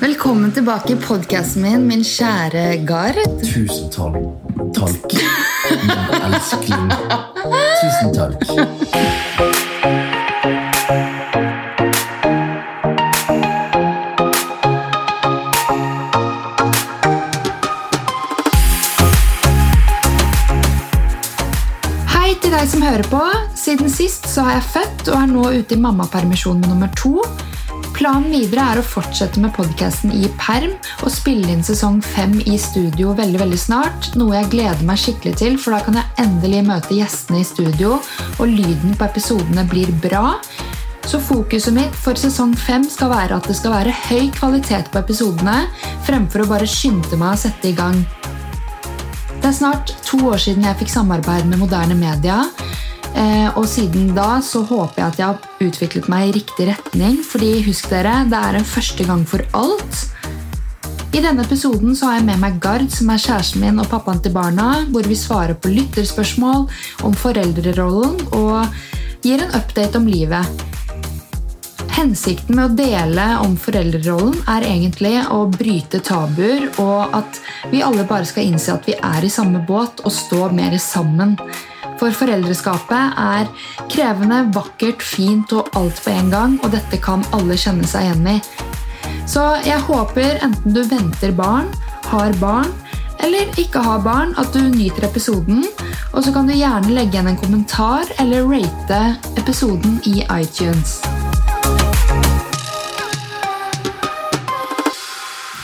Velkommen tilbake i podkasten min, min kjære Gard. Tusen takk. Talk. Min elskling. Tusen takk. Som hører på. Siden sist så har jeg født og er nå ute i mammapermisjon med nummer to. Planen videre er å fortsette med podkasten i perm og spille inn sesong fem i studio veldig veldig snart. Noe jeg gleder meg skikkelig til, for da kan jeg endelig møte gjestene i studio, og lyden på episodene blir bra. Så fokuset mitt for sesong fem skal være at det skal være høy kvalitet på episodene, fremfor å bare skynde meg å sette i gang. Det er snart to år siden jeg fikk samarbeid med moderne media. Eh, Og siden da så håper jeg at jeg har utviklet meg i riktig retning. Fordi husk dere, det er en første gang for alt. I denne episoden så har jeg med meg Gard, som er kjæresten min og pappaen til barna, hvor vi svarer på lytterspørsmål om foreldrerollen og gir en update om livet. Hensikten med å dele om foreldrerollen er egentlig å bryte tabuer, og at vi alle bare skal innse at vi er i samme båt og stå mer sammen. For foreldreskapet er krevende, vakkert, fint og alt på en gang, og dette kan alle kjenne seg igjen i. Så jeg håper enten du venter barn, har barn, eller ikke har barn, at du nyter episoden. Og så kan du gjerne legge igjen en kommentar eller rate episoden i iTunes.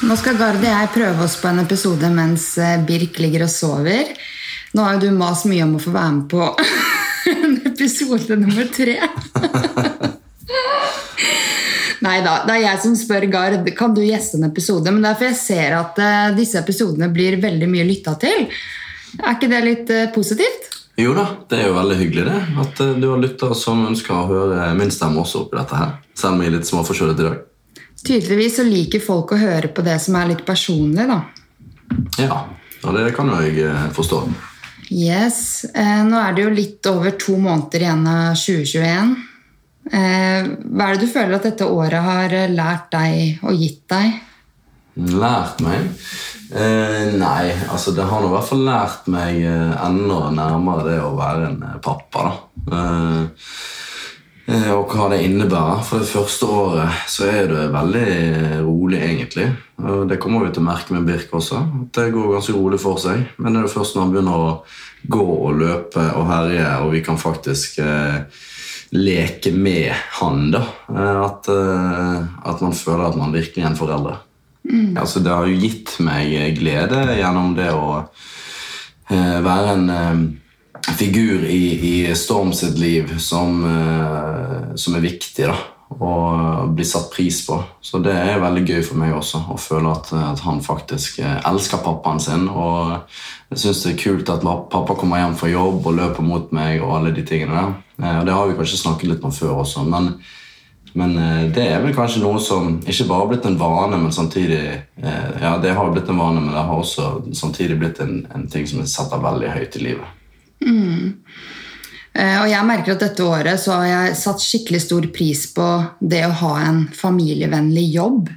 Nå skal Gard og jeg prøve oss på en episode mens eh, Birk ligger og sover. Nå har jo du mast mye om å få være med på en episode nummer tre. Nei da, det er jeg som spør Gard kan du gjeste en episode. Men det er for jeg ser at uh, disse episodene blir veldig mye lytta til. Er ikke det litt uh, positivt? Jo da, det er jo veldig hyggelig det. At uh, du har lyttere som ønsker å høre min stemme også oppi dette her. Selv om jeg er litt småforkjølet i dag. Tydeligvis så liker folk å høre på det som er litt personlig, da. Ja, og det kan jo jeg forstå. Yes. Eh, nå er det jo litt over to måneder igjen av 2021. Eh, hva er det du føler at dette året har eh, lært deg og gitt deg? Lært meg? Eh, nei, altså det har nå i hvert fall lært meg enda nærmere det å være en pappa. da. Eh, og hva det innebærer. For det første året så er det veldig rolig, egentlig. Og det kommer vi til å merke med Birk også. at Det går ganske rolig for seg. Men det er jo først når han begynner å gå og løpe og herje, og vi kan faktisk eh, leke med han, da, eh, at, eh, at man føler at man virkelig er en forelder. Altså, det har jo gitt meg glede gjennom det å eh, være en eh, figur i, i Storm sitt liv som, eh, som er viktig da, og blir satt pris på. Så det er veldig gøy for meg også å føle at, at han faktisk eh, elsker pappaen sin. Og jeg syns det er kult at pappa kommer hjem fra jobb og løper mot meg og alle de tingene der. Eh, og det har vi kanskje snakket litt om før også, men men eh, det er vel kanskje noe som ikke bare har blitt en vane, men samtidig eh, Ja, det har blitt en vane, men det har også samtidig blitt en, en ting som er setter veldig høyt i livet. Eh, Og jeg merker at dette året så har jeg satt skikkelig stor pris på det å ha en familievennlig jobb.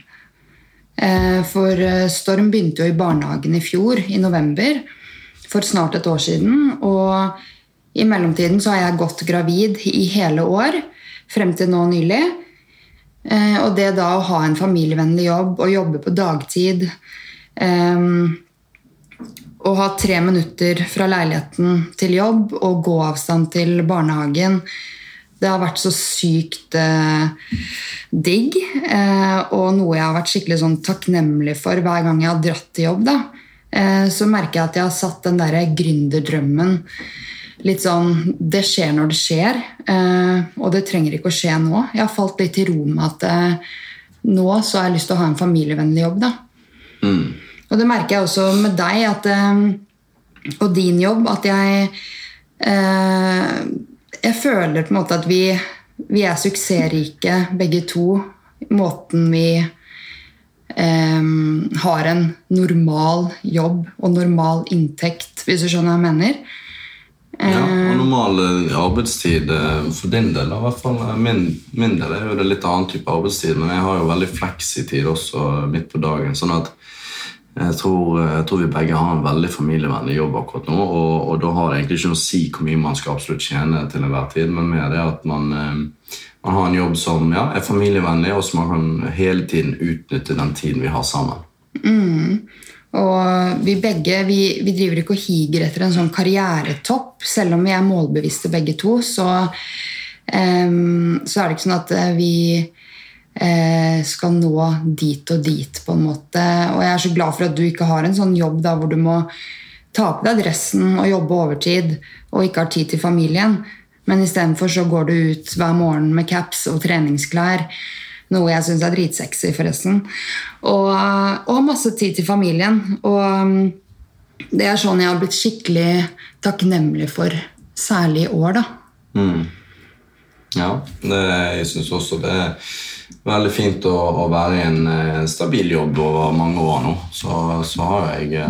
Eh, For eh, Storm begynte jo i barnehagen i fjor, i november, for snart et år siden. Og i mellomtiden så har jeg gått gravid i hele år, frem til nå nylig. Og det da å ha en familievennlig jobb og jobbe på dagtid å ha tre minutter fra leiligheten til jobb og gåavstand til barnehagen Det har vært så sykt eh, digg, eh, og noe jeg har vært skikkelig sånn takknemlig for hver gang jeg har dratt til jobb. Eh, så merker jeg at jeg har satt den derre gründerdrømmen litt sånn Det skjer når det skjer, eh, og det trenger ikke å skje nå. Jeg har falt litt til ro med at eh, nå så har jeg lyst til å ha en familievennlig jobb. da. Og det merker jeg også med deg at, eh, og din jobb, at jeg eh, Jeg føler på en måte at vi, vi er suksessrike begge to. Måten vi Um, har en normal jobb og normal inntekt, hvis du skjønner hva jeg mener. Ja, og normal arbeidstid for din del, i hvert fall min, min del, er jo det litt annen type arbeidstid, men jeg har jo veldig fleksitid også midt på dagen. sånn at jeg tror, jeg tror vi begge har en veldig familievennlig jobb akkurat nå, og, og da har det egentlig ikke noe å si hvor mye man skal absolutt tjene til enhver tid, men mer det at man, eh, man har en jobb som ja, er familievennlig, og som man kan hele tiden utnytte den tiden vi har sammen. Og vi begge vi, vi driver ikke og higer etter en sånn karrieretopp, selv om vi er målbevisste begge to. Så, um, så er det ikke sånn at eh, vi skal nå dit og dit, på en måte. Og jeg er så glad for at du ikke har en sånn jobb da, hvor du må ta på deg dressen og jobbe overtid og ikke har tid til familien. Men istedenfor så går du ut hver morgen med caps og treningsklær. Noe jeg syns er dritsexy, forresten. Og, og masse tid til familien. Og um, det er sånn jeg har blitt skikkelig takknemlig for, særlig i år, da. Ja, det, jeg syns også det er veldig fint å, å være i en eh, stabil jobb over mange år nå. Så, så har jeg,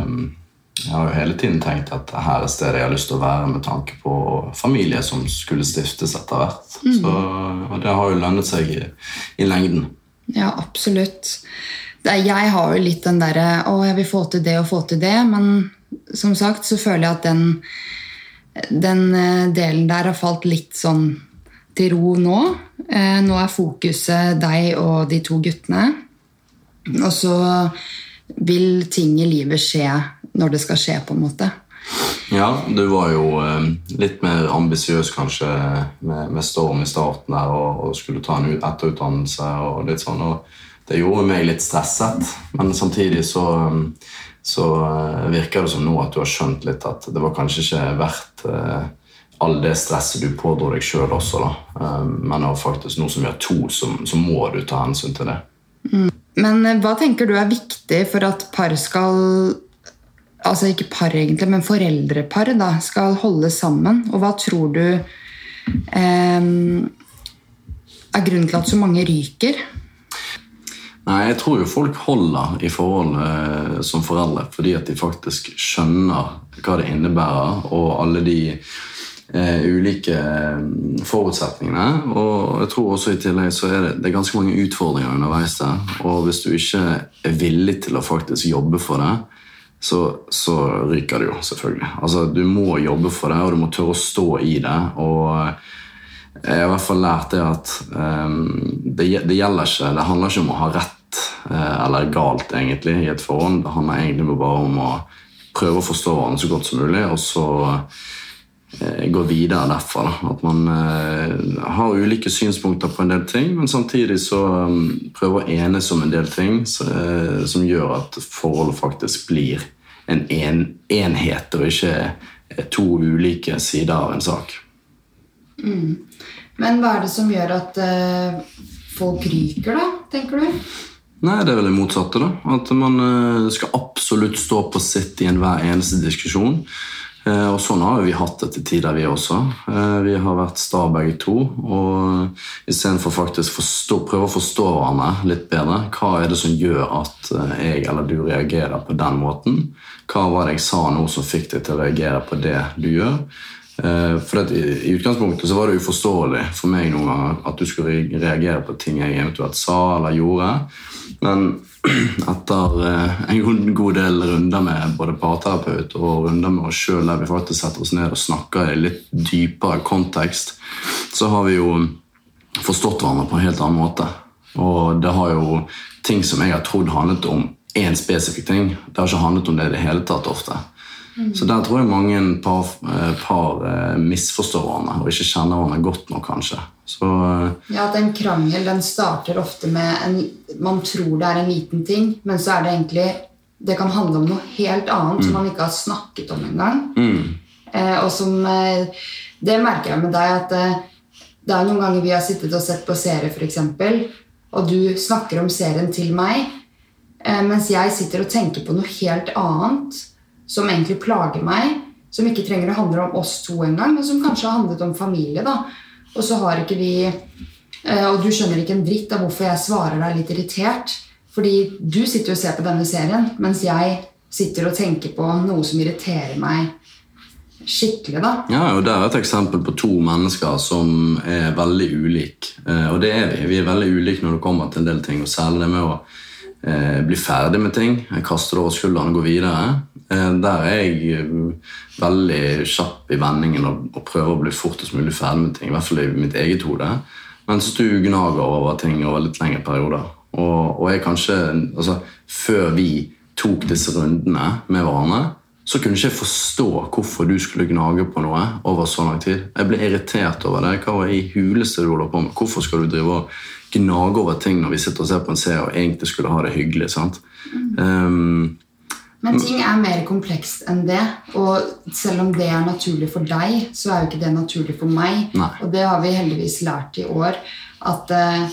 jeg har jo hele tiden tenkt at her er stedet jeg har lyst til å være med tanke på familie som skulle stiftes etter hvert. Så, og det har jo lønnet seg i, i lengden. Ja, absolutt. Er, jeg har jo litt den derre Å, jeg vil få til det og få til det. Men som sagt så føler jeg at den, den eh, delen der har falt litt sånn til ro nå. Eh, nå er fokuset deg og de to guttene. Og så vil ting i livet skje når det skal skje, på en måte. Ja, du var jo eh, litt mer ambisiøs kanskje med, med Storm i starten der og, og skulle ta en etterutdannelse og litt sånn. og Det gjorde meg litt stresset, men samtidig så, eh, så virker det som nå at du har skjønt litt at det var kanskje ikke verdt all det stresset du pådro deg sjøl også, da. Eh, men faktisk nå som vi har to, så, så må du ta hensyn til det. Men eh, hva tenker du er viktig for at par skal Altså ikke par, egentlig, men foreldrepar da, skal holde sammen? Og hva tror du eh, er grunnen til at så mange ryker? Nei, jeg tror jo folk holder i forhold eh, som foreldre fordi at de faktisk skjønner hva det innebærer, og alle de ulike eh, forutsetningene. Og jeg tror også i tillegg så er det, det er ganske mange utfordringer underveis der. Og hvis du ikke er villig til å faktisk jobbe for det, så, så ryker det jo, selvfølgelig. Altså, Du må jobbe for det, og du må tørre å stå i det. og jeg har i hvert fall lært det at um, det, det gjelder ikke Det handler ikke om å ha rett uh, eller galt egentlig i et forhold. Det handler egentlig bare om å prøve å forstå hverandre så godt som mulig, og så eh, gå videre derfra. Da. At man eh, har ulike synspunkter på en del ting, men samtidig så um, prøver å enes om en del ting så, eh, som gjør at forholdet faktisk blir en, en enhet, og ikke eh, to ulike sider av en sak. Men hva er det som gjør at eh, folk ryker, da, tenker du? Nei, det er vel det motsatte. da. At man eh, skal absolutt stå på sitt i enhver eneste diskusjon. Eh, Og sånn har vi hatt det til tider, vi også. Eh, Vi har vært sta begge to. Og istedenfor faktisk forstå, prøve å forstå hverandre litt bedre, hva er det som gjør at eh, jeg eller du reagerer på den måten? Hva var det jeg sa nå som fikk deg til å reagere på det du gjør? Eh, For at i, utgangspunktet så var det uforståelig for meg noen ganger at du skulle reagere på ting jeg eventuelt sa eller gjorde. Men etter eh, en god del runder med både parterapeut og runder med oss sjøl, der vi faktisk setter oss ned og snakker i litt dypere kontekst, så har vi jo forstått hverandre på en helt annen måte. Og det har jo ting som jeg har trodd handlet om én spesifikk ting. Det har ikke handlet om det i det hele tatt ofte. Så der tror jeg mange par, eh, par eh, misforstår hverandre og ikke kjenner hverandre godt nok, kanskje. Så eh, Ja, at En krangel den starter ofte med en, Man tror det er en liten ting, men så er det egentlig Det kan handle om noe helt annet som man ikke har snakket om engang. Eh, og som Det merker jeg med deg, at det er noen ganger vi har sittet og sett på serie, f.eks., og du snakker om serien til meg, eh, mens jeg sitter og tenker på noe helt annet som egentlig plager meg, som ikke trenger å handle om oss to engang, men som kanskje har handlet om familie. da. Og så har ikke vi eh, Og du skjønner ikke en dritt av hvorfor jeg svarer deg litt irritert. Fordi du sitter og ser på denne serien, mens jeg sitter og tenker på noe som irriterer meg skikkelig, da. Ja, og Det er et eksempel på to mennesker som er veldig ulike. Eh, og det er vi. Vi er veldig ulike når det kommer til en del ting. og Særlig det med å eh, bli ferdig med ting. Kaste det over skulderen og går videre. Eh, der er jeg eh, veldig kjapp i vendingen og, og prøver å bli fortest mulig ferdig med ting. I hvert fall i mitt eget hode. Mens du gnager over ting over litt lengre perioder. Og, og jeg kanskje, altså, Før vi tok disse rundene med hverandre, så kunne ikke jeg forstå hvorfor du skulle gnage på noe over så lang tid. Jeg ble irritert over det. Hva var i huleste du holder på med? Hvorfor skal du drive og gnage over ting når vi sitter og ser på en serie og egentlig skulle ha det hyggelig? sant? Um, Men ting er mer komplekst enn det. Og selv om det er naturlig for deg, så er jo ikke det naturlig for meg. Nei. Og det har vi heldigvis lært i år. At eh,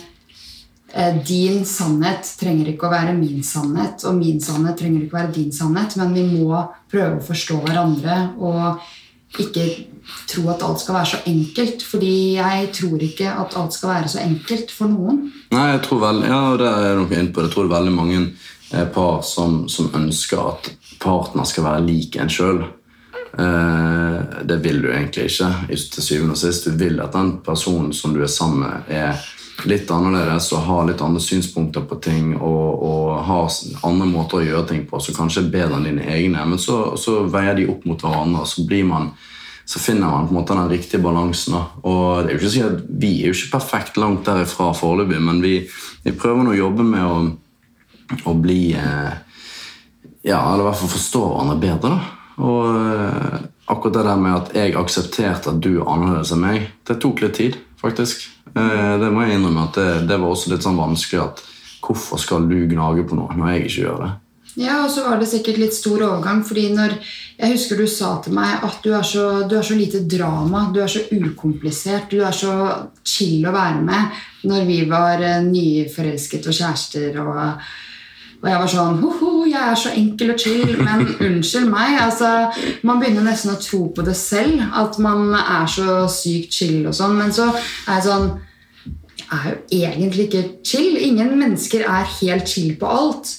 eh, din sannhet trenger ikke å være min sannhet, og min sannhet trenger ikke å være din sannhet, men vi må prøve å forstå hverandre og ikke tro at alt skal være så enkelt. Fordi jeg tror ikke at alt skal være så enkelt for noen. Nei, jeg tror vel, ja, det er jeg nok inne på. Jeg tror veldig mange eh, par som, som ønsker at partner skal være lik en sjøl. Eh, det vil du egentlig ikke. til syvende og sist. Du vil at den personen som du er sammen med, er litt annerledes og har litt andre synspunkter på ting og, og har andre måter å gjøre ting på som kanskje er bedre enn dine egne. Men så, så veier de opp mot hverandre, og så man så finner man på en måte den riktige balansen. Og det er jo ikke sikkert, Vi er jo ikke perfekt langt derifra foreløpig, men vi, vi prøver nå å jobbe med å, å bli eh, Ja, eller i hvert fall forstå hverandre bedre. da. Og eh, akkurat det der med at jeg aksepterte at du er annerledes enn meg, det tok litt tid, faktisk. Eh, det må jeg innrømme at det, det var også litt sånn vanskelig at hvorfor skal du gnage på noe når jeg ikke gjør det? Ja, og så var det sikkert litt stor overgang, fordi når jeg husker du sa til meg at du er så, du er så lite drama, du er så ukomplisert, du er så chill å være med når vi var eh, nyforelsket og kjærester og, og jeg var sånn Hoho, jeg er så enkel og chill, men unnskyld meg. altså, Man begynner nesten å tro på det selv, at man er så sykt chill og sånn, men så er jeg sånn Jeg er jo egentlig ikke chill. Ingen mennesker er helt chill på alt.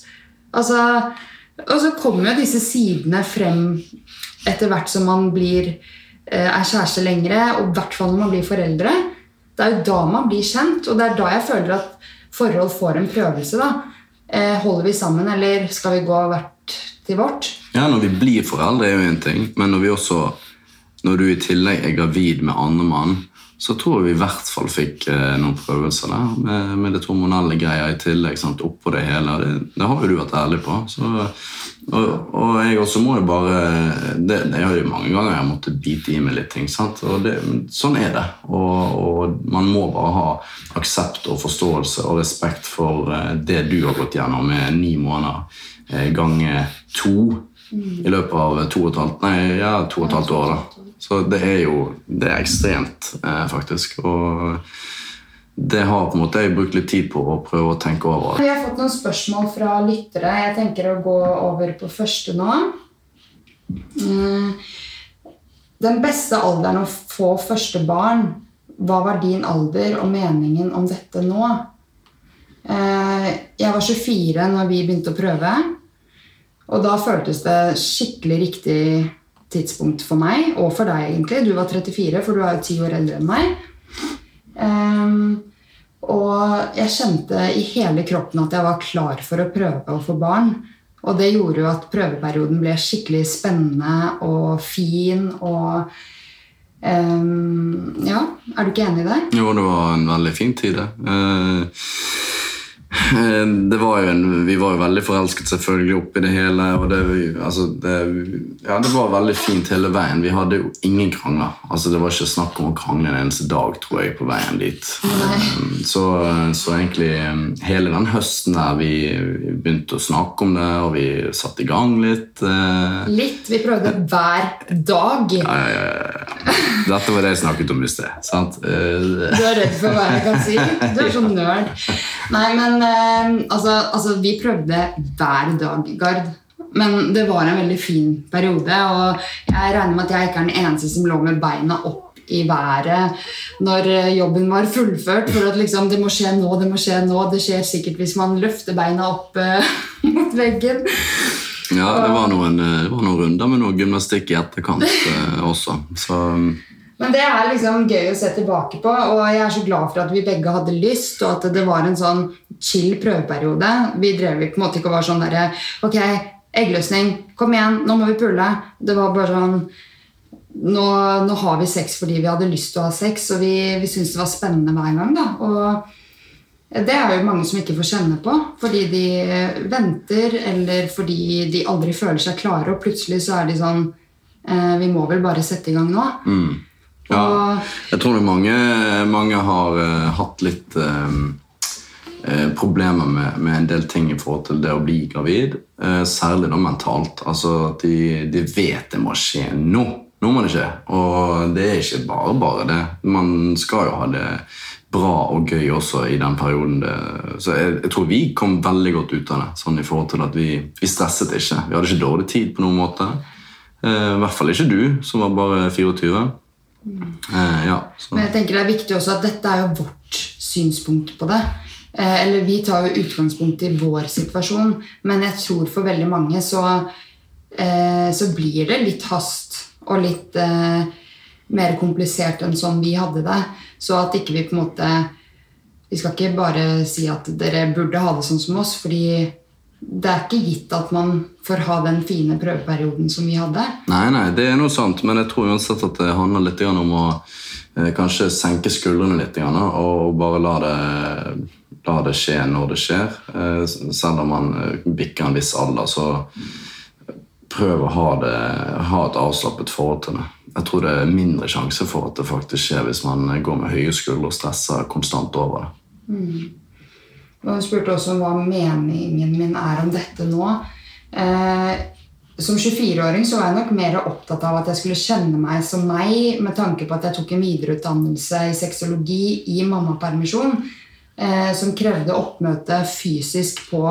Altså, og så kommer jo disse sidene frem etter hvert som man blir, eh, er kjæreste lengre, og i hvert fall når man blir foreldre. Det er jo da man blir kjent, og det er da jeg føler at forhold får en prøvelse. da. Eh, holder vi sammen, eller skal vi gå hvert til vårt? Ja, når vi blir foreldre er jo en ting, men når vi også når du i tillegg er gravid med andre mann, så tror jeg vi i hvert fall fikk eh, noen prøvelser der, med, med det hormonelle greia i tillegg, sant, oppå det hele. Det, det har jo du vært ærlig på. Så, og, og jeg også må jo bare Det, det er jo mange ganger jeg har måttet bite i meg litt ting, sant, og det, sånn er det. Og, og man må bare ha aksept og forståelse og respekt for eh, det du har gått gjennom med ni måneder gange ganger to i løpet av to og et halvt, nei, ja, to og et halvt år. da. Så det er jo det er ekstremt, eh, faktisk. Og det har på en måte jeg brukt litt tid på å prøve å tenke over. Vi har fått noen spørsmål fra lyttere. Jeg tenker å gå over på første nå. Mm. Den beste alderen å få første barn. Hva var din alder og meningen om dette nå? Eh, Jeg var 24 når vi begynte å prøve. Og da føltes det skikkelig riktig tidspunkt for meg, og for deg egentlig. Du var 34, for du er jo ti år eldre enn meg. Ehm, og jeg kjente i hele kroppen at jeg var klar for å prøve å få barn. Og det gjorde jo at prøveperioden ble skikkelig spennende og fin og um, Ja, er du ikke enig i det? Jo, det var en veldig fin tid, det. Eh, det var jo en, vi var jo veldig forelsket selvfølgelig oppi det hele. og det, altså, det, ja, det var veldig fint hele veien. Vi hadde jo ingen krangler. Altså, det var ikke snakk om å krangle en eneste dag tror jeg, på veien dit. Eh, Så, så egentlig eh, hele den høsten der vi begynte å snakke om det, og vi satte i gang litt. eh, Litt. Vi prøvde hver dag. ja, ja, ja. Dette var det jeg snakket om i sted. sant? Eh, Du er redd for hva jeg kan si? Du er sånn nerd. Nei, men eh, altså, altså, vi prøvde hver dag, Gard. Men det var en veldig fin periode, og jeg regner med at jeg ikke er den eneste som lå med beina opp i været når eh, jobben var fullført. For at liksom, det må skje nå, det må skje nå. Det skjer sikkert hvis man løfter beina opp eh, mot veggen. Ja, det var noen, eh, det var noen runder med noe gymnastikk i etterkant eh, også. Så Men det er liksom gøy å se tilbake på, og jeg er så glad for at vi begge hadde lyst, og at det var en sånn chill prøveperiode. Vi drev på en måte ikke og var sånn derre Ok, eggløsning, kom igjen, nå må vi pulle. Det var bare sånn nå, nå har vi sex fordi vi hadde lyst til å ha sex, og vi, vi syntes det var spennende hver gang. da, og det er jo mange som ikke får kjenne på fordi de venter, eller fordi de aldri føler seg klare, og plutselig så er de sånn eh, Vi må vel bare sette i gang nå. ja, Og- jeg tror nok mange, mange har uh, hatt litt eh, uh, problemer med, med en del ting i forhold til det å bli gravid. Uh, særlig da mentalt. Altså at de, de vet det må skje nå. Nå må det skje. Og det er ikke bare bare det. Man skal jo ha det bra og gøy også i den perioden. Det, så jeg, jeg tror vi kom veldig godt ut av det. Sånn i forhold til at vi, vi stresset ikke. Vi hadde ikke dårlig tid på noen måte. I hvert fall ikke du, som var bare 24. Eh, ja. Men jeg tenker det er viktig også at dette er jo vårt synspunkt på det. Eh, eller vi tar jo utgangspunkt i vår situasjon, men jeg tror for veldig mange så, eh, så blir det litt hast og litt eh, mer komplisert enn sånn vi hadde det. Så at ikke vi på en måte Vi skal ikke bare si at dere burde ha det sånn som oss, fordi det er ikke gitt at man får ha den fine prøveperioden som vi hadde. Nei, nei, det er noe sant, men jeg tror uansett at det handler litt om å eh, kanskje senke skuldrene litt og bare la det, la det skje når det skjer. Eh, selv om man eh, bikker en viss alder, så prøv å ha, det, ha et avslappet forhold til det. Jeg tror det er mindre sjanse for at det faktisk skjer hvis man går med høye skuldre og stresser konstant over det. Og hun spurte også om hva meningen min er om dette nå. Eh, som 24-åring så var jeg nok mer opptatt av at jeg skulle kjenne meg som meg, med tanke på at jeg tok en videreutdannelse i sexologi i mammapermisjon, eh, som krevde oppmøte fysisk på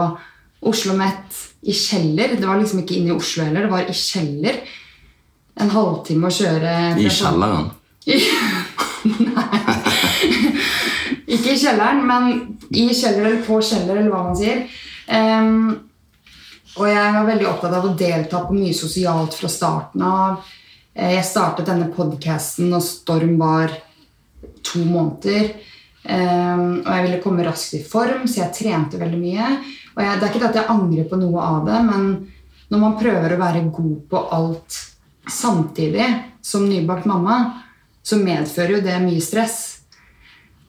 Oslo Met i Kjeller. Det var liksom ikke inne i Oslo heller, det var i Kjeller. En halvtime å kjøre I kjelleren. Ikke i kjelleren, men i kjeller eller på kjeller, eller hva man sier. Um, og jeg var veldig opptatt av å delta på mye sosialt fra starten av. Eh, Jeg startet denne podcasten når Storm var to måneder. Um, og jeg ville komme raskt i form, så jeg trente veldig mye. Og jeg, det er ikke at jeg angrer på noe av det, men når man prøver å være god på alt samtidig som nybakt mamma, så medfører jo det mye stress.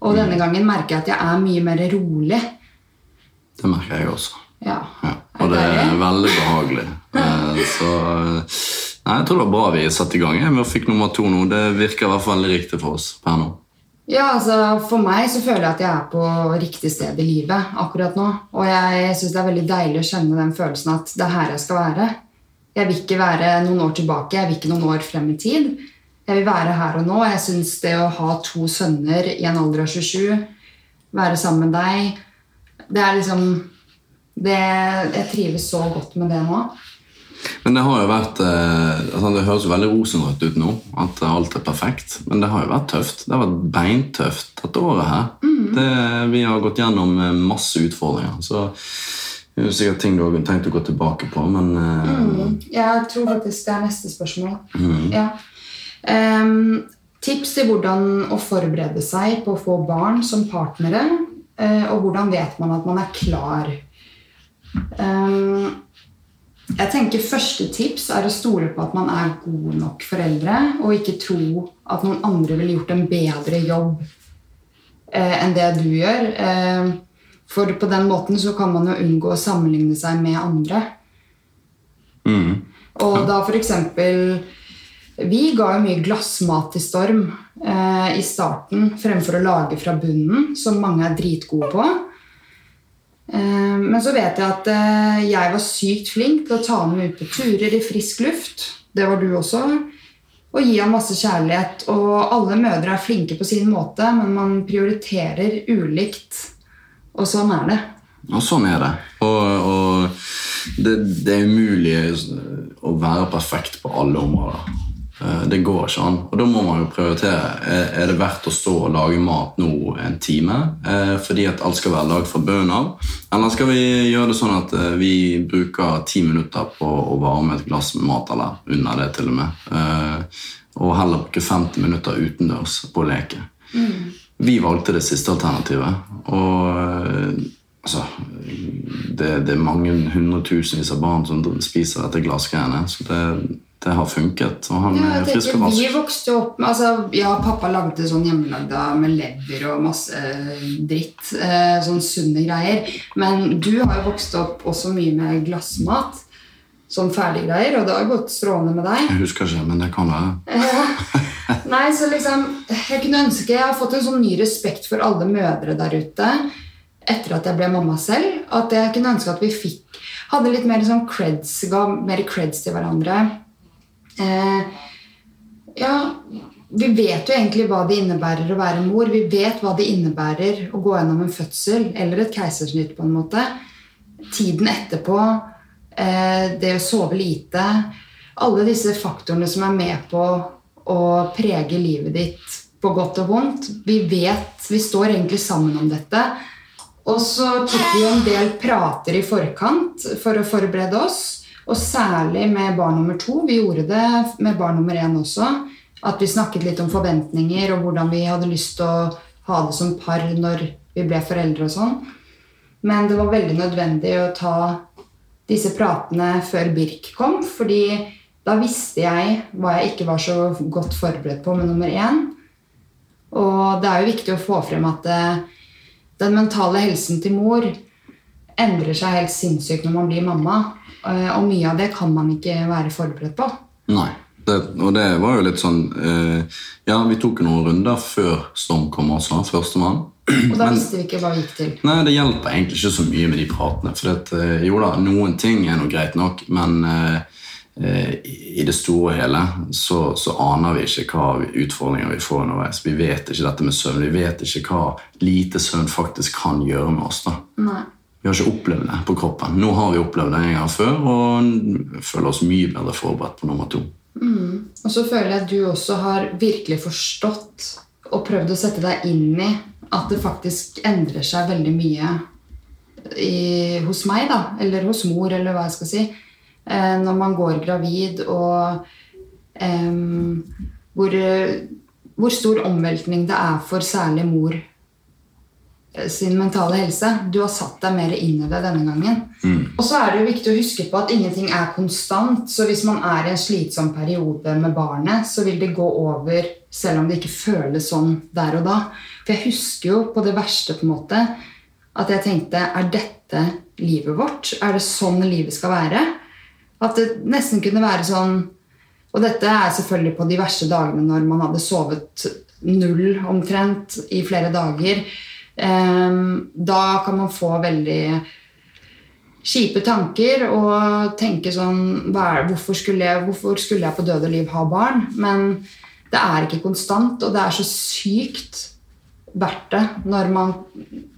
Og denne gangen merker jeg at jeg er mye mer rolig. Det merker jeg også. Ja. Ja, og det er veldig behagelig. Eh, Så eh, Nei, jeg tror det var bra vi satte i gang. Vi fikk nummer to nå. Det virker i hvert fall veldig riktig for oss per nå. Ja, altså For meg så føler jeg at jeg er på riktig sted i livet akkurat nå. Og jeg syns det er veldig deilig å kjenne den følelsen at det er her jeg skal være. Jeg vil ikke være noen år tilbake, jeg vil ikke noen år frem i tid. Jeg vil være her og nå. Jeg syns det å ha to sønner i en alder av 27, være sammen med deg Det er liksom det, Jeg trives så godt med det nå. Men det har jo vært eh, altså Det høres veldig rosenrødt ut nå, at alt er perfekt. Men det har jo vært tøft. Det har vært beintøft dette året her. Det, vi har gått gjennom eh, masse utfordringer. Så det er sikkert ting du har tenkt å gå tilbake på, men eh, Jeg tror faktisk det er neste spørsmål. Ja. Ehm, tips til hvordan å forberede seg på å få barn som partnere. Uh, og hvordan vet man at man er klar? Um, jeg tenker Første tips er å stole på at man er gode nok foreldre, og ikke tro at noen andre ville gjort en bedre jobb uh, enn det du gjør. Uh, for på den måten så kan man jo unngå å sammenligne seg med andre. mm, Og da eksempel Vi ga jo mye glassmat til Storm eh, i starten fremfor å lage fra bunnen, som mange er dritgode på. Eh, men så vet jeg at eh, jeg var sykt flink til å ta ham ut på turer i frisk luft. Det var du også. Og gi ham masse kjærlighet. Og alle mødre er flinke på sin måte, men man prioriterer ulikt. Og sånn er det. Og sånn er det. Og, og det, det er umulig å være perfekt på alle områder. Eh, Det går ikke an. Og da må man jo prioritere. Er det verdt å stå og lage mat nå en time eh, fordi at alt skal være lagd fra bunnen av? Eller skal vi gjøre det sånn at eh, vi bruker ti minutter på å varme et glass med mat, eller under det til og med, og heller bruke 50 minutter utendørs på å leke? Vi valgte det siste alternativet. Og altså, det, det er mange hundretusenvis av barn som spiser dette glassgreiene. Så det, det har funket. Og han Ja, er frisk og rask. vi vokste opp med altså, Ja, pappa lagde sånn hjemmelagda med lever og masse eh, dritt. Eh, sånn sunne greier. Men du har jo vokst opp også mye med glassmat. Sånn ferdiggreier. Og det har jo gått strålende med deg. Jeg husker ikke, men det kan være. Nei, så liksom Jeg kunne ønske Jeg har fått en sånn ny respekt for alle mødre der ute etter at jeg ble mamma selv. At jeg kunne ønske at vi fikk Hadde litt mer sånn creds, ga mer creds til hverandre. Eh, ja, vi vet jo egentlig hva det innebærer å være mor. Vi vet hva det innebærer å gå gjennom en fødsel eller et keisersnitt. på en måte. Tiden etterpå, eh, det å sove lite Alle disse faktorene som er med på å prege livet ditt på godt og vondt. Vi vet, vi står egentlig sammen om dette. Og så tok vi en del prater i forkant for å forberede oss. Og særlig med barn nummer to. Vi gjorde det med barn nummer én også. At vi snakket litt om forventninger og hvordan vi hadde lyst til å ha det som par når vi ble foreldre og sånn. Men det var veldig nødvendig å ta disse pratene før Birk kom, fordi da visste jeg hva jeg ikke var så godt forberedt på med nummer én. Og det er jo viktig å få frem at det, den mentale helsen til mor endrer seg helt sinnssykt når man blir mamma. Eh, Og mye av det kan man ikke være forberedt på. Nei. Det, og det var jo litt sånn eh, Ja, vi tok noen runder før Storm kom også, førstemann. Og da Men- visste vi ikke hva vi gikk til. Nei, det hjelper egentlig ikke så mye med de pratene. For at, eh, jo da, noen ting er nå greit nok, men eh, eh, i det store og hele så, så aner vi ikke hva utfordringer vi får underveis. Vi vet ikke dette med søvn. Vi vet ikke hva lite søvn faktisk kan gjøre med oss. da. Nei. Vi har ikke opplevd det på kroppen. Nå har vi opplevd det en gang før og føler oss mye bedre forberedt på nummer to. Og så føler jeg at du også har virkelig forstått og prøvd å sette deg inn i at det faktisk endrer seg veldig mye i, hos meg, da, eller hos mor, eller hva jeg skal si, eh, når man går gravid, og eh, hvor, hvor stor omveltning det er for særlig mor sin mentale helse. Du har satt deg mer inn i det denne gangen. Og så er det jo viktig å huske på at ingenting er konstant. Så hvis man er i en slitsom periode med barnet, så vil det gå over selv om det ikke føles sånn der og da. For jeg husker jo på det verste på en måte at jeg tenkte Er dette livet vårt? Er det sånn livet skal være? At det nesten kunne være sånn Og dette er selvfølgelig på de verste dagene når man hadde sovet null omtrent i flere dager. Ehm, da kan man få veldig kjipe tanker og tenke sånn er, hvorfor, skulle jeg, hvorfor skulle jeg på død og liv ha barn? Men det er ikke konstant, og det er så sykt verdt det når man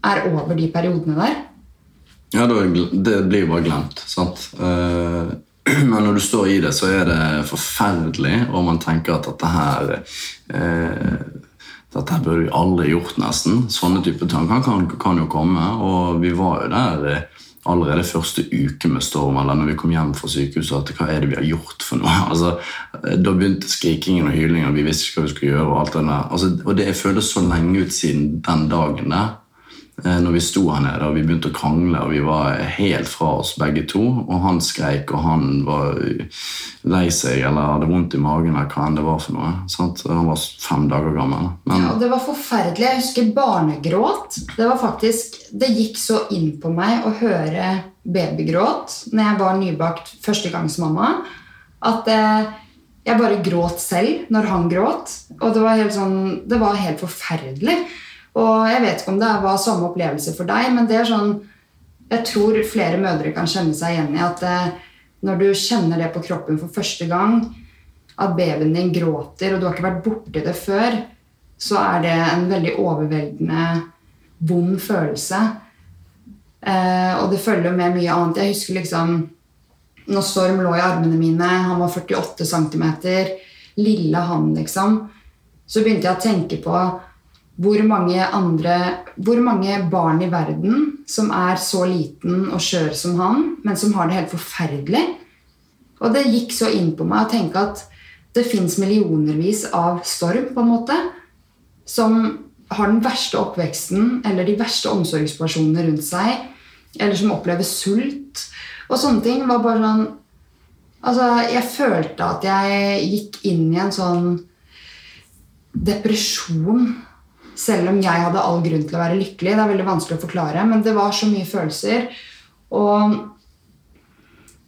er over de periodene der. Ja, det blir jo bare glemt. sant? Eh, Men når du står i det, så er det forferdelig, og man tenker at dette her eh, Dette burde vi aldri gjort, nesten. Sånne type tanker kan, kan jo komme. Og vi var jo der eh, allerede første uke med Storm, eller når vi kom hjem fra sykehuset, at hva er det vi har gjort for noe? Altså, eh, da begynte skrikingen og hylingen, vi visste ikke hva vi skulle gjøre. Og alt det der. Altså, og det føles så lenge ut siden den dagen der. Eh, når vi sto her nede og vi begynte å krangle, og vi var helt fra oss begge to. Og han skreik, og han var lei seg eller hadde vondt i magen eller hva enn det var for noe. Sant? Han var fem dager gammel. Men Ja, det var forferdelig. Jeg husker barnegråt. Det var faktisk, det gikk så inn på meg å høre babygråt når jeg var nybakt førstegangsmamma, at eh, jeg bare gråt selv når han gråt. Og det var helt, sånn, det var helt forferdelig. Og jeg vet ikke om det var samme opplevelse for deg, men det er sånn Jeg tror flere mødre kan kjenne seg igjen i at eh, når du kjenner det på kroppen for første gang, at babyen din gråter, og du har ikke vært borti det før, så er det en veldig overveldende vond følelse. Eh, og det følger med mye annet. Jeg husker liksom når Storm lå i armene mine, han var 48 cm, lille han, liksom, så begynte jeg å tenke på hvor mange andre Hvor mange barn i verden som er så liten og skjør som han, men som har det helt forferdelig. Og det gikk så inn på meg å tenke at det fins millionervis av Storm, på en måte, som har den verste oppveksten eller de verste omsorgspersonene rundt seg, eller som opplever sult. Og sånne ting var bare sånn Altså, jeg følte at jeg gikk inn i en sånn depresjon. Selv om jeg hadde all grunn til å være lykkelig. Det er veldig vanskelig å forklare, men det var så mye følelser. Og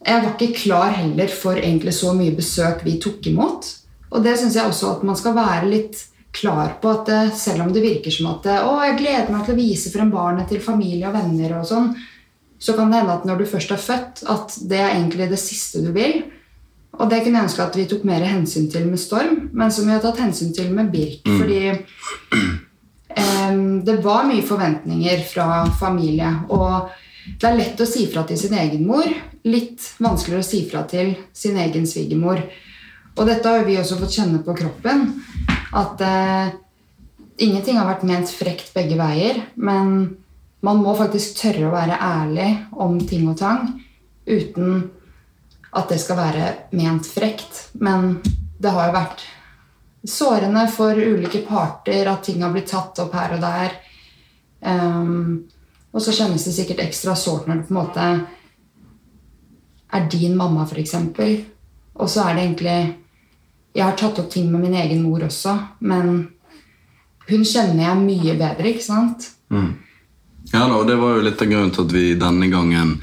jeg var ikke klar heller for egentlig så mye besøk vi tok imot. Og det syns jeg også at man skal være litt klar på. at det, Selv om det virker som at det, å, jeg gleder meg til å vise frem barnet til familie og venner, og sånn, så kan det hende at når du først er født, at det er egentlig det siste du vil. Og det kunne jeg ønske at vi tok mer hensyn til med Storm, men som vi har tatt hensyn til med Birk. Fordi eh, det var mye forventninger fra familie. Og det er lett å si fra til sin egen mor. Litt vanskeligere å si fra til sin egen svigermor. Og dette har vi også fått kjenne på kroppen. At eh, ingenting har vært ment frekt begge veier. Men man må faktisk tørre å være ærlig om ting og tang uten at det skal være ment frekt. Men det har jo vært sårende for ulike parter at ting har blitt tatt opp her og der. Um, og så kjennes det sikkert ekstra sårt når det på en måte er din mamma, f.eks. Og så er det egentlig Jeg har tatt opp ting med min egen mor også, men hun kjenner jeg mye bedre, ikke sant? Mm. Ja da, og det var jo litt av grunnen til at vi denne gangen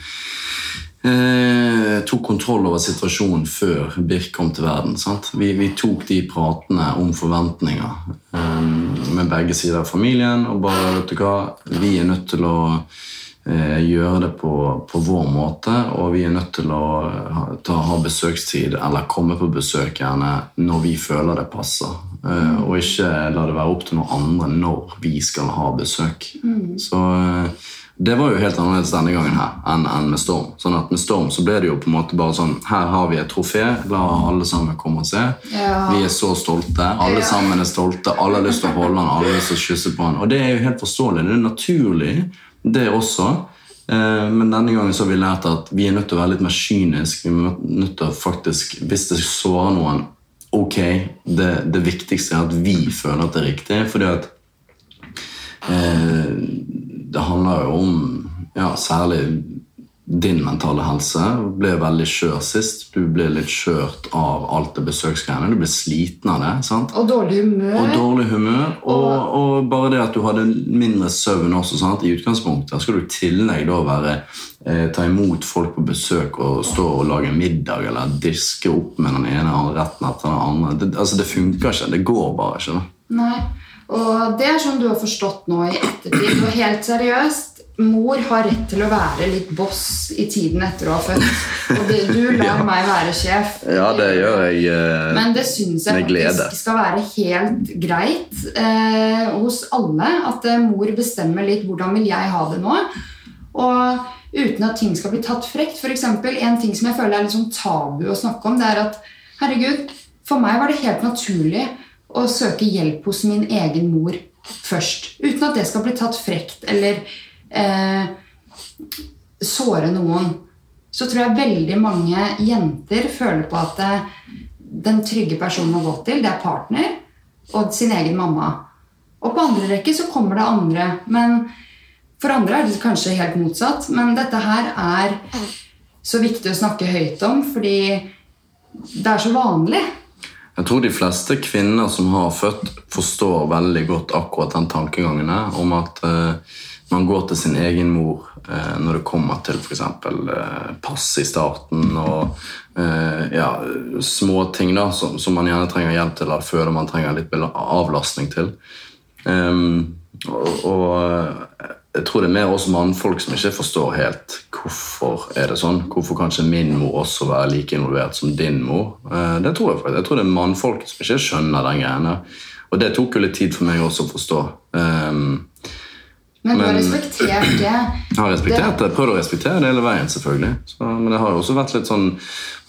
eh, tok kontroll over situasjonen før Birk kom til verden. Vi, vi, tok de pratene om forventninger eh, med begge sider av familien. Og bare, vet du hva, vi er nødt til å eh, gjøre det på, på, vår måte, og vi er nødt til å ha, ta, ha, besøkstid eller komme på besøk gjerne når vi føler det passer. Eh, og ikke la det være opp til noen andre når vi skal ha besøk. Mm. Så eh, det var jo helt annerledes denne gangen her enn, enn, med Storm. Sånn at Med Storm så ble det jo på en måte bare sånn Her har vi et trofé. La alle sammen komme og se. Ja. Vi er så stolte. Alle ja. sammen er stolte. Alle har lyst til å holde han, alle har lyst til å kysse på han. Og det er jo helt forståelig. Det er naturlig, det også. Eh, men denne gangen så har vi lært at vi er nødt til å være litt mer kyniske. Vi er nødt til å faktisk, Hvis det sårer noen, ok, det, det viktigste er at vi føler at det er riktig. fordi at eh, det handler jo om ja, særlig din mentale helse. Du ble veldig skjør sist. Du ble litt skjørt av alt det besøksgreiene. Du ble sliten av det. sant? Og dårlig humør. Og dårlig humør, og, og bare det at du hadde mindre søvn også. sant? I utgangspunktet skal du i tillegg da være eh, ta imot folk på besøk og stå og lage middag eller diske opp med den ene retten etter den andre. Det, altså, det funker ikke. Det går bare ikke. da. Nei. Og det er sånn du har forstått nå i ettertid. Og helt seriøst, mor har rett til å være litt boss i tiden etter å ha født. Og det, du lar ja. meg være sjef. Ja, det gjør jeg eh, Men det syns jeg faktisk skal være helt greit eh, hos alle. At eh, mor bestemmer litt hvordan vil jeg ha det nå. Og uten at ting skal bli tatt frekt. Eksempel, en ting som jeg føler er litt sånn tabu å snakke om, det er at herregud, for meg var det helt naturlig å søke hjelp hos min egen mor først. Uten at det skal bli tatt frekt eller eh, såre noen. Så tror jeg veldig mange jenter føler på at eh, den trygge personen å gå til, det er partner og sin egen mamma. Og på andre rekke så kommer det andre. Men for andre er det kanskje helt motsatt. Men dette her er så viktig å snakke høyt om fordi det er så vanlig. Jeg tror de fleste kvinner som har født, forstår veldig godt akkurat den tankegangen om at uh, man går til sin egen mor uh, når det kommer til f.eks. Uh, pass i starten og uh, ja, småting som, som man gjerne trenger hjelp til, eller føler man trenger litt avlastning til. Um, og, og jeg tror det er mer oss mannfolk som ikke forstår helt hvorfor er det sånn. Hvorfor kan ikke min mor også være like involvert som din mor? Eh, det tror Jeg faktisk. Jeg tror det er mannfolk som ikke skjønner den greiene. Og det tok jo litt tid for meg også å forstå. Um, Men du har respektert det. Jeg har respektert det. Prøvd å respektere det hele veien, selvfølgelig. Så, men det har jo også vært litt sånn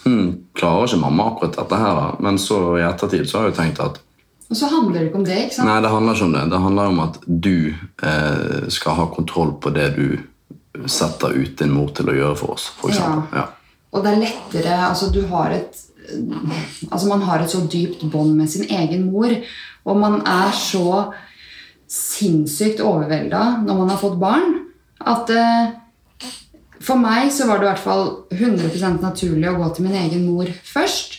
hm, Klarer ikke mamma akkurat dette her? da? Men så i ettertid så har jeg jo tenkt at Og så handler det ikke om det. ikke sant? Nei, det handler ikke om det. Det handler om at du eh, skal ha kontroll på det du setter ut din mor til å gjøre for oss. For. Ja. ja. Og det er lettere Altså, du har et Altså, man har et så dypt bånd med sin egen mor, og man er så sinnssykt overvelda når man har fått barn, at eh, For meg så var det i hvert fall 100% naturlig å gå til min egen mor først.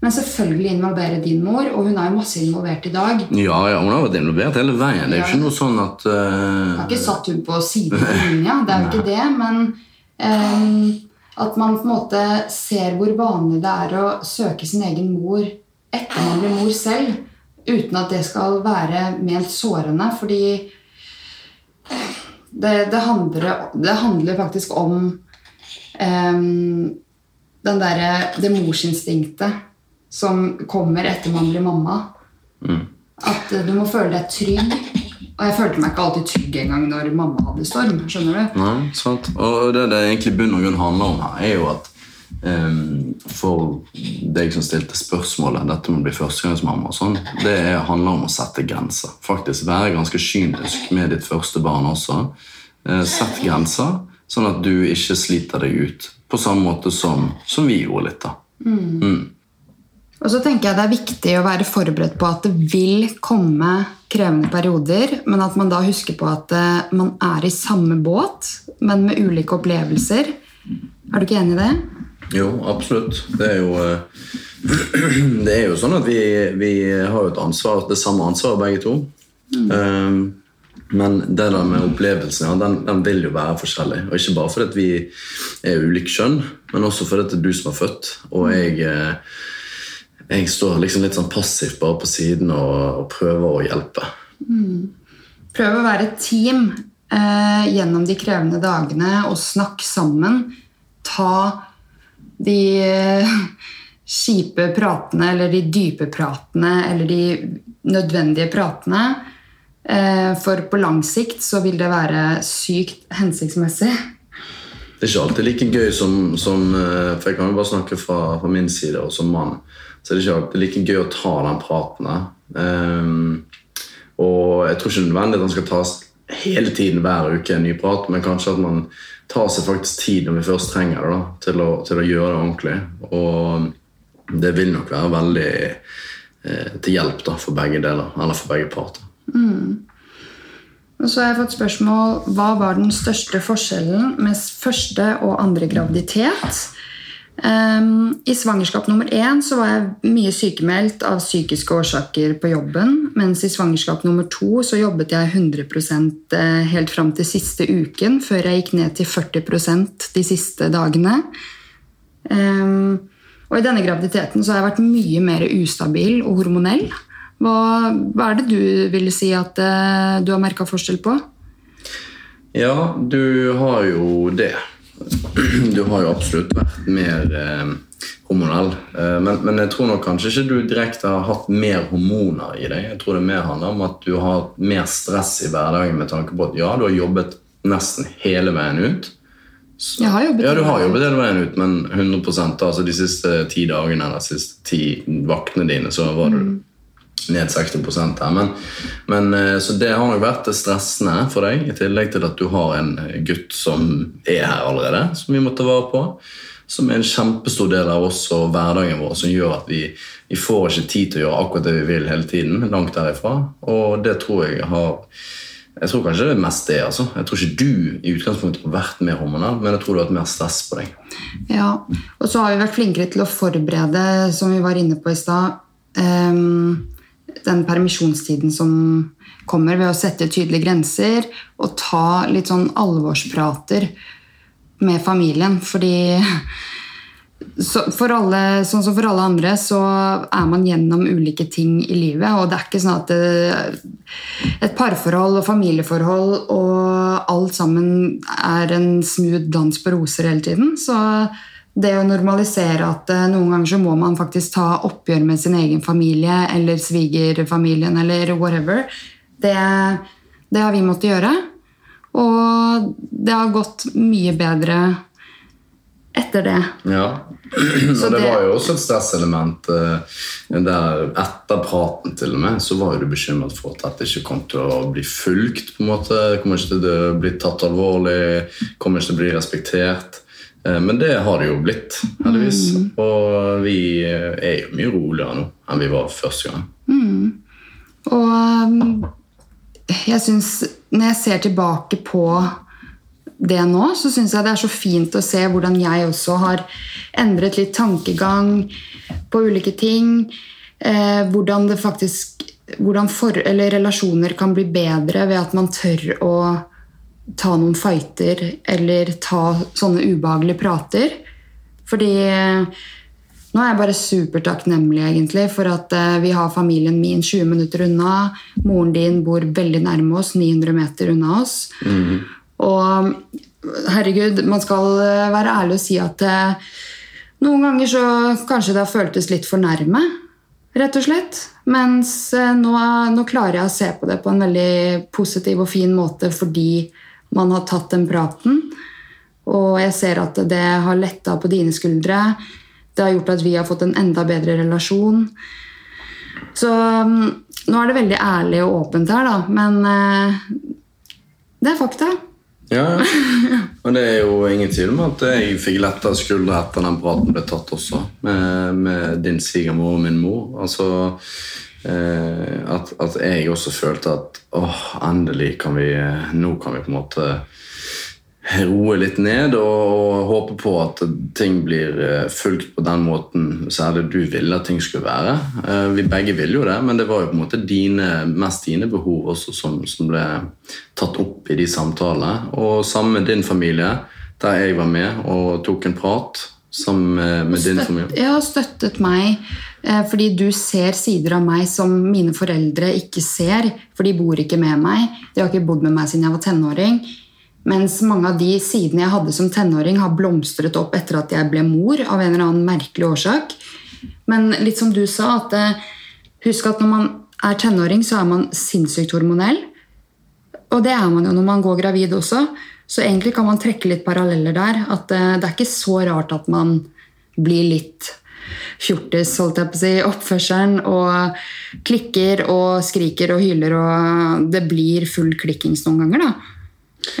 Men selvfølgelig involvere din mor, og hun er jo masse involvert i dag. Ja, ja, hun har vært involvert hele veien. Det er jo ikke noe sånn at uh... Har ikke satt hun på sidelinja, det er jo ikke det, men um, at man på en måte ser hvor vanlig det er å søke sin egen mor etter man blir mor selv, uten at det skal være ment sårende, fordi det, det, handler, det handler faktisk om um, den derre det morsinstinktet som kommer etter man blir mamma. At eh, du må føle deg trygg. Og jeg følte meg ikke alltid trygg engang når mamma hadde storm. skjønner du? Nei, sant. Og det det egentlig bunn og grunn handler om her, er jo at um, for deg som stilte spørsmålet, dette med å bli førstegangsmamma og sånn, det er, handler om å sette grenser. Faktisk være ganske kynisk med ditt første barn også. Uh, Sett grenser, sånn at du ikke sliter deg ut. På samme måte som, som vi gjorde litt, da. Og så tenker jeg det er viktig å være forberedt på at det vil komme krevende perioder, men at man da husker på at eh, man er i samme båt, men med ulike opplevelser. Er du ikke enig i det? Jo, absolutt. Det er jo, eh, det er jo sånn at vi, vi har et ansvar, det samme ansvaret begge to. Eh, Men det der med opplevelsen ja, den, den vil jo være forskjellig. Og ikke bare fordi vi er ulike kjønn, men også fordi det er du som er født. Og jeg, jeg står liksom litt sånn passivt bare på siden og, og prøver å hjelpe. Prøv å være et team eh, gjennom de krevende dagene og snakk sammen. Ta de eh, kjipe pratene eller de dype pratene eller de nødvendige pratene. Eh, for på lang sikt så vil det være sykt hensiktsmessig. Det er ikke alltid like gøy som, som eh, For jeg kan jo bare snakke fra, fra min side, og som mann. Så det er ikke alltid like gøy å ta den praten. Ehm, og jeg tror ikke nødvendig at den skal tas hele tiden hver uke, en ny prat, men kanskje at man tar seg faktisk tid når vi først trenger det, da, til, å, til å gjøre det ordentlig. Og det vil nok være veldig eh, til hjelp da, for begge deler, eller for begge parter. Og så har jeg fått spørsmål hva var den største forskjellen med første og andre graviditet. Ehm, I svangerskap nummer én så var jeg mye sykemeldt av psykiske årsaker på jobben. Mens i svangerskap nummer to så jobbet jeg 100 eh, helt fram til siste uken, før jeg gikk ned til 40% de siste dagene. Um, og i denne graviditeten så har jeg vært mye mer ustabil og hormonell. Hva, hva er det du vil si at uh, du har merka forskjell på? Ja, du har jo det. Du har jo absolutt vært mer eh, hormonell. Eh, men, men jeg tror nok kanskje ikke du direkte har hatt mer hormoner i deg. Jeg tror det mer handler om at du har mer stress i hverdagen med tanke på at ja, du har jobbet nesten hele veien ut. Så- Jeg har jobbet ja, du har jobbet hele veien ut, men 100 altså de siste ti dagene eller de siste ti vaktene dine, så var du ned 60 her. Men, men, eh, så det har nok vært stressende for deg, i tillegg til at du har en gutt som er her allerede, som vi må ta vare på. Som er en kjempestor del av oss og hverdagen vår, som gjør at vi, vi får ikke tid til å gjøre akkurat det vi vil hele tiden. langt derifra. Og det tror jeg har Jeg tror kanskje det er mest det. altså. Jeg tror ikke du i utgangspunktet har vært mer hormonell, men jeg tror du har hatt mer stress på deg. Ja, og så har vi vært flinkere til å forberede, som vi var inne på i stad, ehm, den permisjonstiden som kommer, ved å sette tydelige grenser og ta litt sånn alvorsprater med familien. Fordi for alle, sånn som for alle andre så er man gjennom ulike ting i livet. Og det er ikke sånn at det, et parforhold og familieforhold og alt sammen er en smooth dans på roser hele tiden. Så det å normalisere at eh, noen ganger så må man faktisk ta oppgjør med sin egen familie eller svigerfamilien eller whatever, det, det har vi måttet gjøre. Og det har gått mye bedre etter det. Ja. Så og det, det- var jo også et stresselement eh, der etter praten til og med, så var du bekymret for at dette ikke kom til å bli fulgt. på en måte, Kommer ikke til å bli tatt alvorlig, kommer ikke til å bli respektert. Eh, Men det har det jo blitt, heldigvis. Og vi eh, er jo mye roligere nå enn vi var første gang. Og um, jeg syns Når jeg ser tilbake på det nå, så syns jeg det er så fint å se hvordan jeg også har endret litt tankegang på ulike ting. Eh, hvordan det faktisk hvordan for, eller relasjoner kan bli bedre ved at man tør å ta noen fighter eller ta sånne ubehagelige prater. Fordi eh, nå er jeg bare supertakknemlig egentlig for at eh, vi har familien min 20 minutter unna. Moren din bor veldig nærme oss, 900 meter unna oss. Og herregud, man skal eh, være ærlig og si at noen ganger så kanskje det har føltes litt for nærme, rett og slett. Mens nå, nå klarer jeg å se på det på en veldig positiv og fin måte fordi man har tatt den praten. Og jeg ser at det har letta på dine skuldre. Det har gjort at vi har fått en enda bedre relasjon. Så mm, nå er det veldig ærlig og åpent her, da. Men eh, det er fakta. Ja. Og det er jo ingen tvil om at jeg fikk letta skuldre etter den praten ble tatt også, med, med din svigermor og min mor. Altså at, at jeg også følte at åh, endelig kan vi Nå kan vi på en måte roe litt ned og, og håpe på at ting blir eh, fulgt på den måten særlig du ville at ting skulle være. Eh, vi begge ville jo det, men det var jo på en måte dine, mest dine behov også som, som ble tatt opp i de samtalene. Og sammen med din familie, der jeg var med og tok en prat sammen med, med din familie. ja, støttet meg eh, fordi du ser sider av meg som mine foreldre ikke ser, for de bor ikke med meg. De har ikke bodd med meg siden jeg var tenåring. Mens mange av de sidene jeg hadde som tenåring, har blomstret opp etter at jeg ble mor. av en eller annen merkelig årsak. Men litt som du sa, at eh, husk at når man er tenåring, så er man sinnssykt hormonell. Og det er man jo når man går gravid også. Så egentlig kan man trekke litt paralleller der. At eh, det er ikke så rart at man blir litt fjortis, holdt jeg på å si, oppførselen, og klikker og skriker og hyler, og det blir full klikkings noen ganger, da.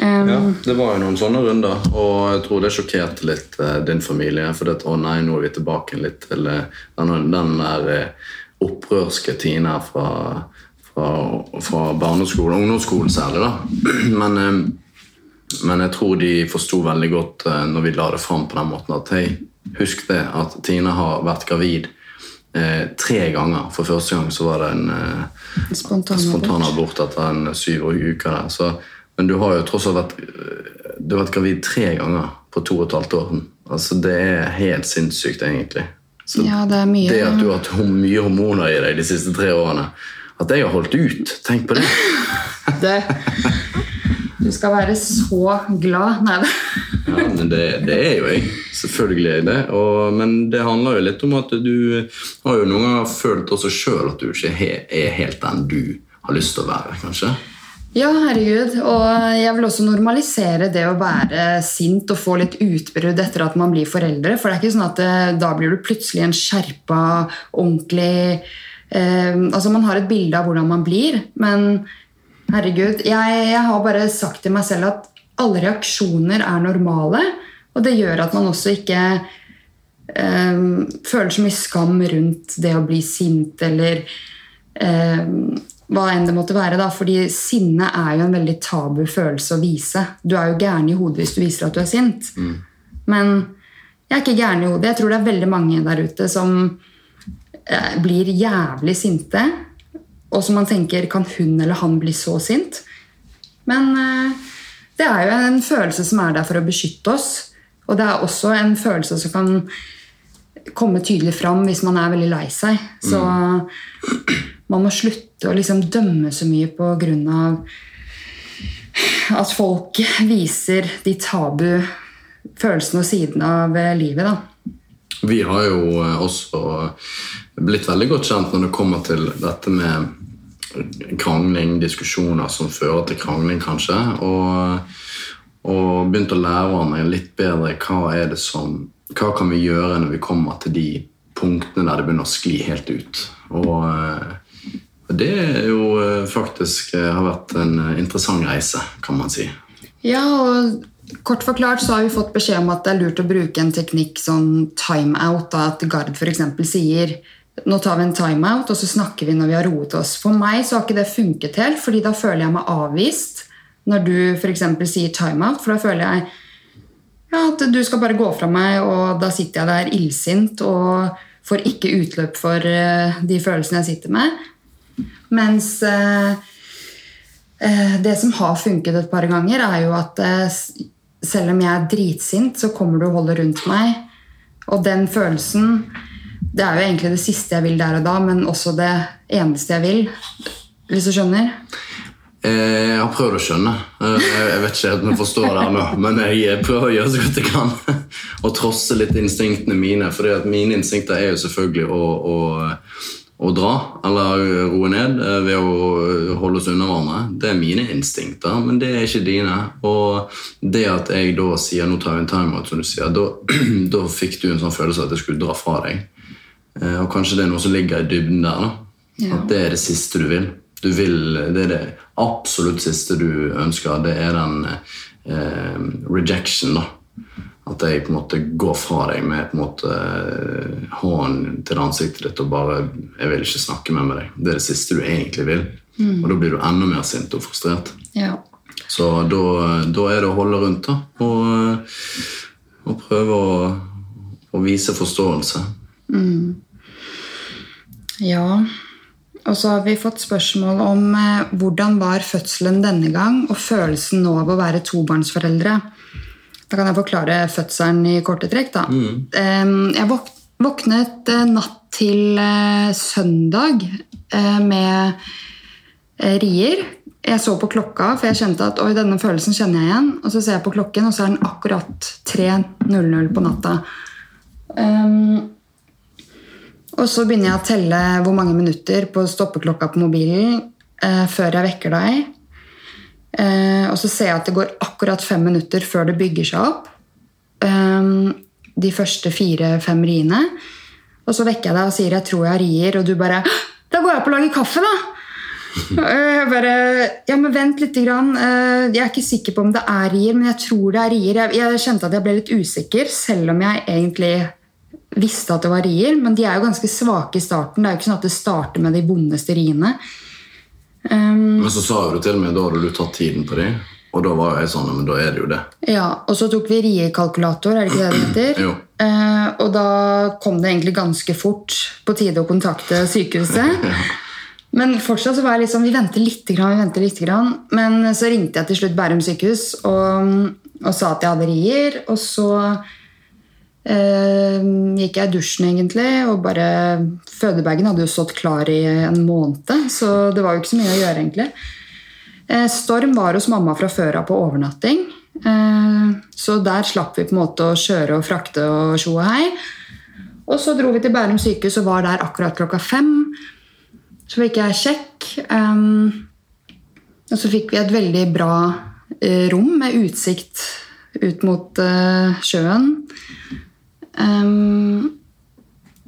Um, Ja, det var jo noen sånne runder, og jeg tror det sjokkerte litt eh, din familie. For det, å nei, nå er vi tilbake litt til eh, den, den der eh, opprørske Tina fra, fra, fra barneskolen, ungdomsskolen særlig, da. Men, eh, men jeg tror de forsto veldig godt eh, når vi la det fram på den måten at hei, husk det at Tina har vært gravid eh, tre ganger. For første gang så var det en eh, Spontanabort. spontanabort etter en syv uker der. Så, men du har jo tross alt vært, øh, du har vært gravid tre ganger på to og et halvt år. Altså, det er helt sinnssykt, egentlig. Så Ja, det er mye- det at du har hatt mye hormoner i deg de siste tre årene At jeg har holdt ut! Tenk på det! det, du skal være så glad. Nei, da. Ja, men det, det er jo jeg. Selvfølgelig er jeg det. Og, men det handler jo litt om at du har jo noen ganger følt også sjøl at du ikke er helt den du har lyst til å være, kanskje. Ja, herregud. Og jeg vil også normalisere det å være sint og få litt utbrudd etter at man blir foreldre. For det er ikke sånn at det, da blir du plutselig en skjerpa, ordentlig eh, Altså, man har et bilde av hvordan man blir, men herregud jeg, jeg har bare sagt til meg selv at alle reaksjoner er normale, og det gjør at man også ikke eh, føler så mye skam rundt det å bli sint eller eh, hva enn det måtte være. da, fordi sinne er jo en veldig tabu følelse å vise. Du er jo gæren i hodet hvis du viser at du er sint. Men jeg er ikke gæren i hodet. Jeg tror det er veldig mange der ute som eh, blir jævlig sinte. Og som man tenker kan hun eller han bli så sint? Men eh, det er jo en følelse som er der for å beskytte oss. Og det er også en følelse som kan komme tydelig fram hvis man er veldig lei seg. Så man må slutte å liksom dømme så mye på grunn av at folk viser de tabu følelsene og sidene av eh, livet. da. Vi har jo eh, også blitt veldig godt kjent når det kommer til dette med krangling, diskusjoner som fører til krangling, kanskje. Og, og begynte å lære hverandre litt bedre hva er det som hva kan vi gjøre når vi kommer til de punktene der det begynner å skli helt ut. Og eh, det er jo eh, faktisk eh, har vært en interessant reise, kan man si. Ja, og kort forklart så har vi fått beskjed om at det er lurt å bruke en teknikk sånn timeout. At Gard f.eks. sier nå tar vi en timeout, og så snakker vi når vi har roet oss. For meg så har ikke det funket helt, fordi da føler jeg meg avvist når du f.eks. sier timeout. For da føler jeg ja, at du skal bare gå fra meg, og da sitter jeg der illsint og får ikke utløp for eh, de følelsene jeg sitter med. Mens eh, eh, det som har funket et par ganger, er jo at selv om jeg er dritsint, så kommer du og holder rundt meg. Og den følelsen Det er jo egentlig det siste jeg vil der og da, men også det eneste jeg vil. Hvis du skjønner? Eh, Jeg har prøvd å skjønne. Eh, Jeg vet ikke helt om jeg forstår det ennå, men jeg prøver å gjøre så godt jeg kan. Og trosse litt instinktene mine. For mine instinkter er jo selvfølgelig å, å, å dra eller roe ned eh, ved å holde oss unna hverandre. Det er mine instinkter, men det er ikke dine. Og det at jeg da sier 'nå tar vi en timeout', som du sier, da, da fikk du en sånn følelse at jeg skulle dra fra deg. Eh, Og kanskje det er noe som ligger i dybden der. Ja. At det er det siste du vil. Du vil. Det er det absolutt siste du ønsker. Det er den eh, rejection, da. At jeg på en måte går fra deg med på en måte eh, hånden til ansiktet ditt og bare 'Jeg vil ikke snakke mer med deg'. Det er det siste du egentlig vil. Og da blir du enda mer sint og frustrert. Ja. Så da, da er det å holde rundt da, og, og prøve å, å vise forståelse. Ja, og så har vi fått spørsmål om eh, hvordan var fødselen denne gang, og følelsen nå av å være tobarnsforeldre. Da kan jeg forklare fødselen i korte trekk. da. Eh, jeg våk våknet eh, natt til eh, søndag eh, med eh, rier. Jeg så på klokka, for jeg kjente at oi, denne følelsen kjenner jeg igjen. Og så ser jeg på klokken, og så er den akkurat 3.00 på natta. Um, og så begynner jeg å telle hvor mange minutter på stoppeklokka på mobilen eh, før jeg vekker deg. Eh, og så ser jeg at det går akkurat fem minutter før det bygger seg opp. Eh, de første fire-fem riene. Og så vekker jeg deg og sier jeg tror jeg rier, og du bare Da går jeg opp og lager kaffe, da! Jeg bare Ja, men vent litt. Grann. Eh, Jeg er ikke sikker på om det er rier, men jeg tror det er rier. Jeg, jeg kjente at jeg ble litt usikker, selv om jeg egentlig visste at det var rier. Men de er jo ganske svake i starten. Det er jo ikke sånn at det starter med de vondeste riene. Um, Men så sa du til meg da hadde du tatt tiden på dem, og da var jeg sånn Men da er det jo det. ja, Og så tok vi riekalkulator, er det ikke det det heter? Eh, og da kom det egentlig ganske fort på tide å kontakte sykehuset. Men fortsatt så var jeg liksom, vi venter grann, vi venter litt grann. Men så ringte jeg til slutt Bærum sykehus og, og sa at jeg hadde rier. Og så gikk jeg i dusjen egentlig, og bare Fødebagen hadde jo stått klar i en måned, så det var jo ikke så mye å gjøre, egentlig. Eh, Storm var hos mamma fra før av på overnatting. Eh, Så der slapp vi på en måte å kjøre og frakte og tjo og hei. Og så dro vi til Bærum sykehus og var der akkurat klokka fem. Så fikk jeg sjekk. ehm, og så fikk vi et veldig bra eh, rom med utsikt ut mot sjøen. Ehm,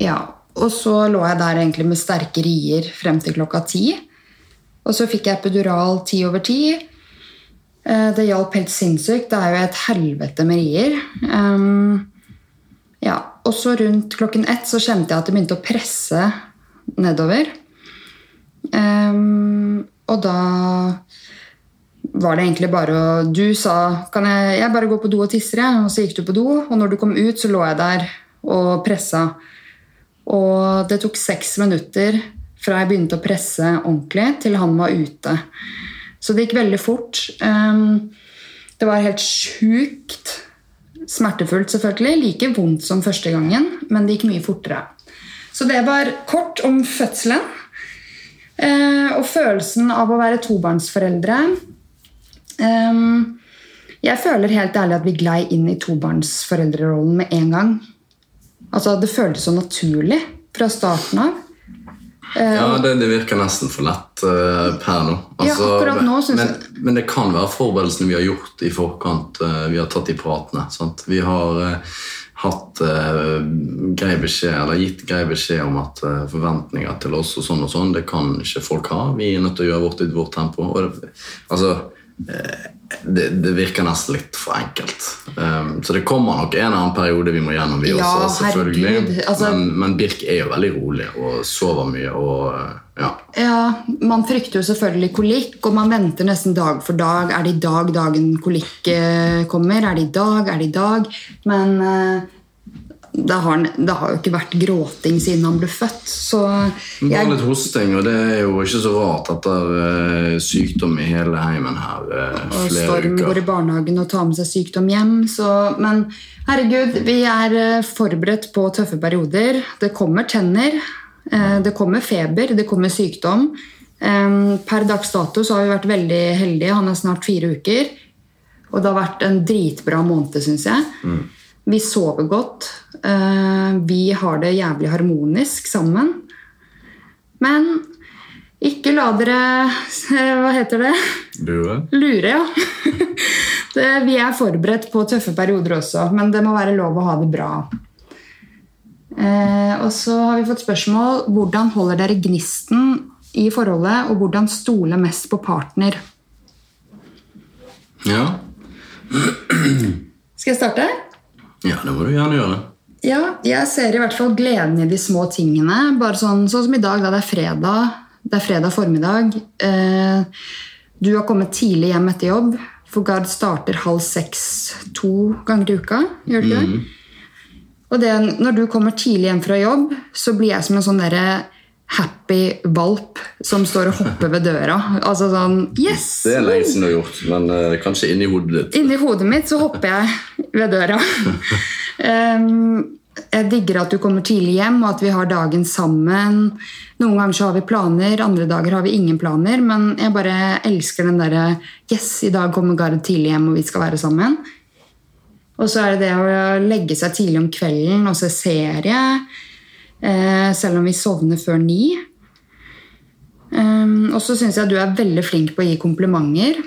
ja, og så lå jeg der egentlig med sterke rier frem til klokka ti. Og så fikk jeg epidural ti over ti. Eh, Det hjalp helt sinnssykt. Det er jo et helvete med rier. Um, ja, og så rundt klokken ett så kjente jeg at det begynte å presse nedover. Um, og da var det egentlig bare å Du sa kan jeg, jeg bare går på do og tisser, jeg. Og så gikk du på do, og når du kom ut, så lå jeg der og pressa. Og det tok seks minutter fra jeg begynte å presse ordentlig, til han var ute. Så det gikk veldig fort. Det var helt sjukt smertefullt, selvfølgelig. Like vondt som første gangen, men det gikk mye fortere. Så det var kort om fødselen. Eh, og følelsen av å være tobarnsforeldre. Ehm, jeg føler helt ærlig at vi glei inn i tobarnsforeldrerollen med en gang. Altså, Det føltes så naturlig fra starten av. Ja, det, det virker nesten for lett uh, per nå. Ja, akkurat nå synes men, jeg- men det kan være forberedelsene vi har gjort i forkant. Uh, vi har tatt de pratene. Sant? Vi har uh, hatt grei beskjed, eller gitt grei beskjed om at forventninger til oss og sånn og sånn, det kan ikke folk ha. Vi er nødt til å gjøre vårt i vårt tempo. Det, altså, det, det virker nesten litt for enkelt. Um, så det kommer nok en annen periode vi må gjennom, vi Ja, også, selvfølgelig. altså- men, men Birk er jo veldig rolig og sover mye. og ja. Ja, Man frykter jo selvfølgelig kolikk, og man venter nesten dag for dag. Er det i dag dagen kolikk eh, kommer? Er det i dag? Er det i dag? Men eh, det, har, det har jo ikke vært gråting siden han ble født. Så Bare jeg, litt hosting, og det er jo ikke så rart etter uh, sykdom i hele heimen her. Uh, og Storm går i barnehagen og tar med seg sykdom hjem. Så, men herregud, vi er uh, forberedt på tøffe perioder. Det kommer tenner, eh, det kommer feber, det kommer sykdom. Eh, Per dags dato så har vi vært veldig heldige. Han er snart fire uker. Og det har vært en dritbra måned, syns jeg. Vi sover godt. eh, Vi har det jævlig harmonisk sammen. Men ikke la dere Hva heter det? Lure? Lure, ja. Det, vi er forberedt på tøffe perioder også, men det må være lov å ha det bra. Eh, og så har vi fått spørsmål hvordan holder dere gnisten i forholdet, og hvordan stole mest på partner. Ja. Skal jeg starte? Ja, det må du gjerne gjøre. Ja, jeg ser i hvert fall gleden i de små tingene. Bare sånn, sånn som i dag, da det er fredag. Det er fredag formiddag. Eh, du har kommet tidlig hjem etter jobb. For Gard starter halv seks to ganger i uka. Gjør du ikke det? Og det, når du kommer tidlig hjem fra jobb, så blir jeg som en sånn derre happy valp som står og hopper ved døra. Altså sånn Yes! Det er lenge siden du har gjort, men uh, kanskje inni hodet ditt. Inni hodet mitt så hopper jeg ved døra. um, jeg digger at du kommer tidlig hjem, og at vi har dagen sammen. Noen ganger så har vi planer, andre dager har vi ingen planer. Men jeg bare elsker den derre Yes, i dag kommer Gard tidlig hjem, og vi skal være sammen. Og så er det det å legge seg tidlig om kvelden og se serie. Eh, selv om vi sovner før ni. Ehm, og så syns jeg du er veldig flink på å gi komplimenter.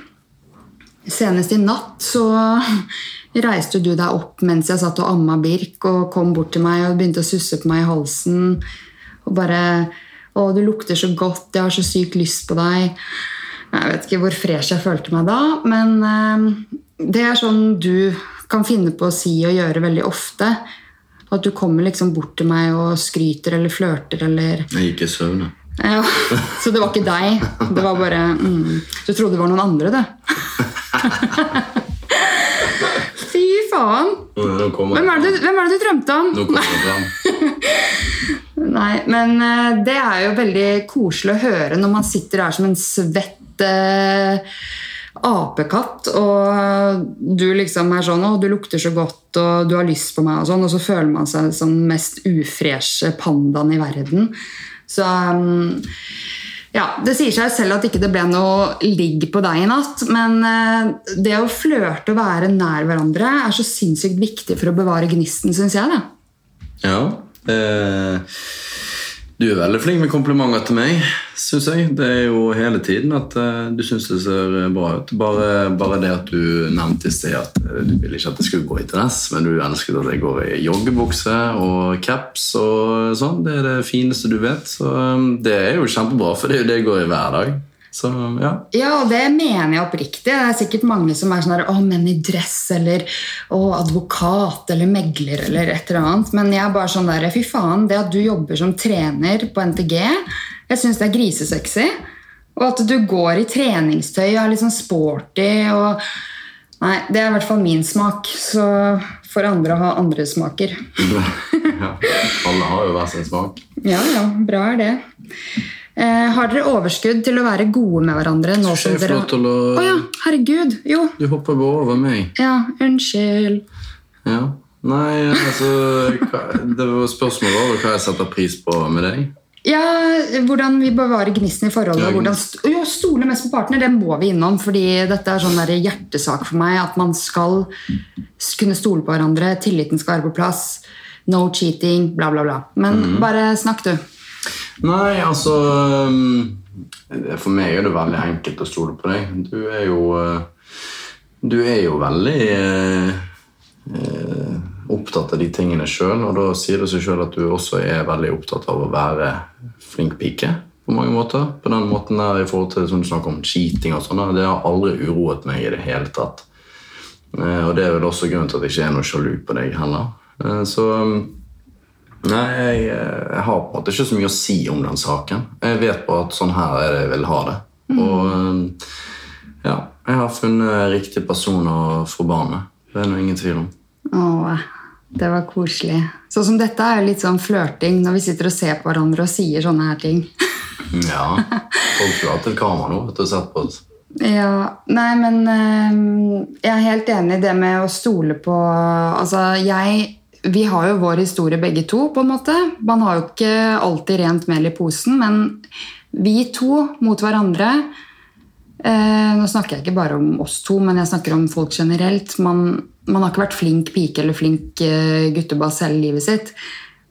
Senest i natt så reiste du deg opp mens jeg satt og amma Birk, og kom bort til meg og begynte å susse på meg i halsen. Og bare 'Å, du lukter så godt. Jeg har så sykt lyst på deg.' Jeg vet ikke hvor fresh jeg følte meg da, men eh, det er sånn du kan finne på å si og gjøre veldig ofte. At du kommer liksom bort til meg og skryter eller flørter eller Jeg gikk i søvn, da. ja, Så det var ikke deg. Det var bare mm, Du trodde det var noen andre, du. Fy faen! Hvem er, det, hvem er det du drømte om? Nei, men eh, det er jo veldig koselig å høre når man sitter der som en svett apekatt, og du liksom er sånn 'Å, du lukter så godt, og du har lyst på meg', og sånn, og så føler man seg som den mest ufreshe pandaen i verden. Så um, ja, Det sier seg selv at ikke det ble noe ligg på deg i natt, men eh, det å flørte og være nær hverandre er så sinnssykt viktig for å bevare gnisten, syns jeg. da. Ja. Eh, du er veldig flink med komplimenter til meg, syns jeg. Det er jo hele tiden at eh, du syns det ser bra ut. Bare, bare det at du nevnte i sted at eh, du ville ikke at jeg skulle gå i dress, men du ønsket at jeg går i joggebukse og caps og sånn. Det er det fineste du vet. Så eh, det er jo kjempebra, for det er jo det jeg går i hver dag. Så ja. Ja, og det mener jeg oppriktig. Det er sikkert mange som er sånn her, å, menn i dress, eller å, advokat, eller megler, eller et eller annet. Men jeg er bare sånn der, fy faen, det at du jobber som trener på NTG, jeg syns det er grisesexy. Og at du går i treningstøy og er litt sånn sporty og Nei, det er i hvert fall min smak. Så får andre ha andre smaker. ja. Alle har jo hver sin smak. Ja, ja, bra er det. Eh, har dere overskudd til å være gode med hverandre? nå som dere... Å å oh, ja, herregud. Jo. Du hopper bare over meg. Ja, unnskyld. Ja. Nei, altså hva- Det var spørsmålet over hva jeg setter pris på med deg. Ja, Hvordan vi bevarer gnisten i forholdet. Hvordan st jo, Stole mest på partner, det må vi innom. fordi dette er sånn hjertesak for meg. At man skal kunne stole på hverandre. Tilliten skal være på plass. No cheating, bla, bla, bla. Men Mhm. bare snakk, du. Nei, altså um, For meg er det veldig enkelt å stole på deg. Du er jo uh, Du er jo veldig uh, opptatt av de tingene sjøl, og da sier det seg sjøl at du også er veldig opptatt av å være flink pike. På mange måter. På den måten der i forhold til sånn snakker om cheating og sånn. Det har aldri uroet meg i det hele tatt. Og det er vel også grunnen til at jeg ikke er noe sjalu på deg heller. Så um, Nei, jeg, jeg, har på en måte ikke så mye å si om den saken. Jeg vet bare at sånn her er det jeg vil ha det. Mm. Og ja, jeg har funnet riktig person å med. Det er det ingen tvil om. Åh, det var koselig. Sånn som dette er jo litt sånn flørting når vi sitter og ser på hverandre og sier sånne her ting. ja. Folk skulle hatt et kamera nå du, sett på oss. Ja, nei, men jeg er helt enig i det med å stole på Altså, jeg vi har jo vår historie begge to, på en måte. Man har jo ikke alltid rent mel i posen, men vi to mot hverandre eh, Nå snakker jeg ikke bare om oss to, men jeg snakker om folk generelt. Man, man har ikke vært flink pike eller flink eh, guttebass hele livet sitt.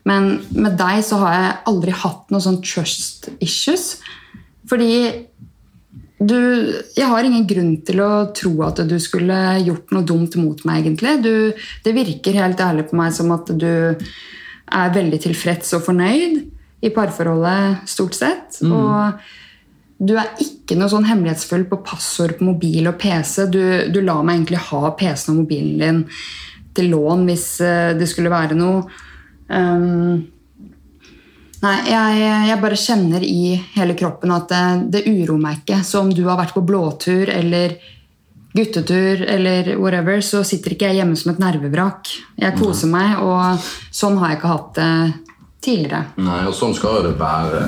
Men med deg så har jeg aldri hatt noe sånn trust issues. Fordi du, jeg har ingen grunn til å tro at du skulle gjort noe dumt mot meg. egentlig. Du, det virker helt ærlig på meg som at du er veldig tilfreds og fornøyd i parforholdet, stort sett. Mm. Og du er ikke noe sånn hemmelighetsfull på passord på mobil og PC. Du, du lar meg egentlig ha PC-en og mobilen din til lån hvis eh, det skulle være noe. Um, Nei, jeg, jeg, bare kjenner i hele kroppen at det, det uroer meg ikke. Så om du har vært på blåtur eller guttetur eller whatever, så sitter ikke jeg hjemme som et nervevrak. Jeg koser meg, og sånn har jeg ikke hatt det tidligere. Nei, og Sånn skal det være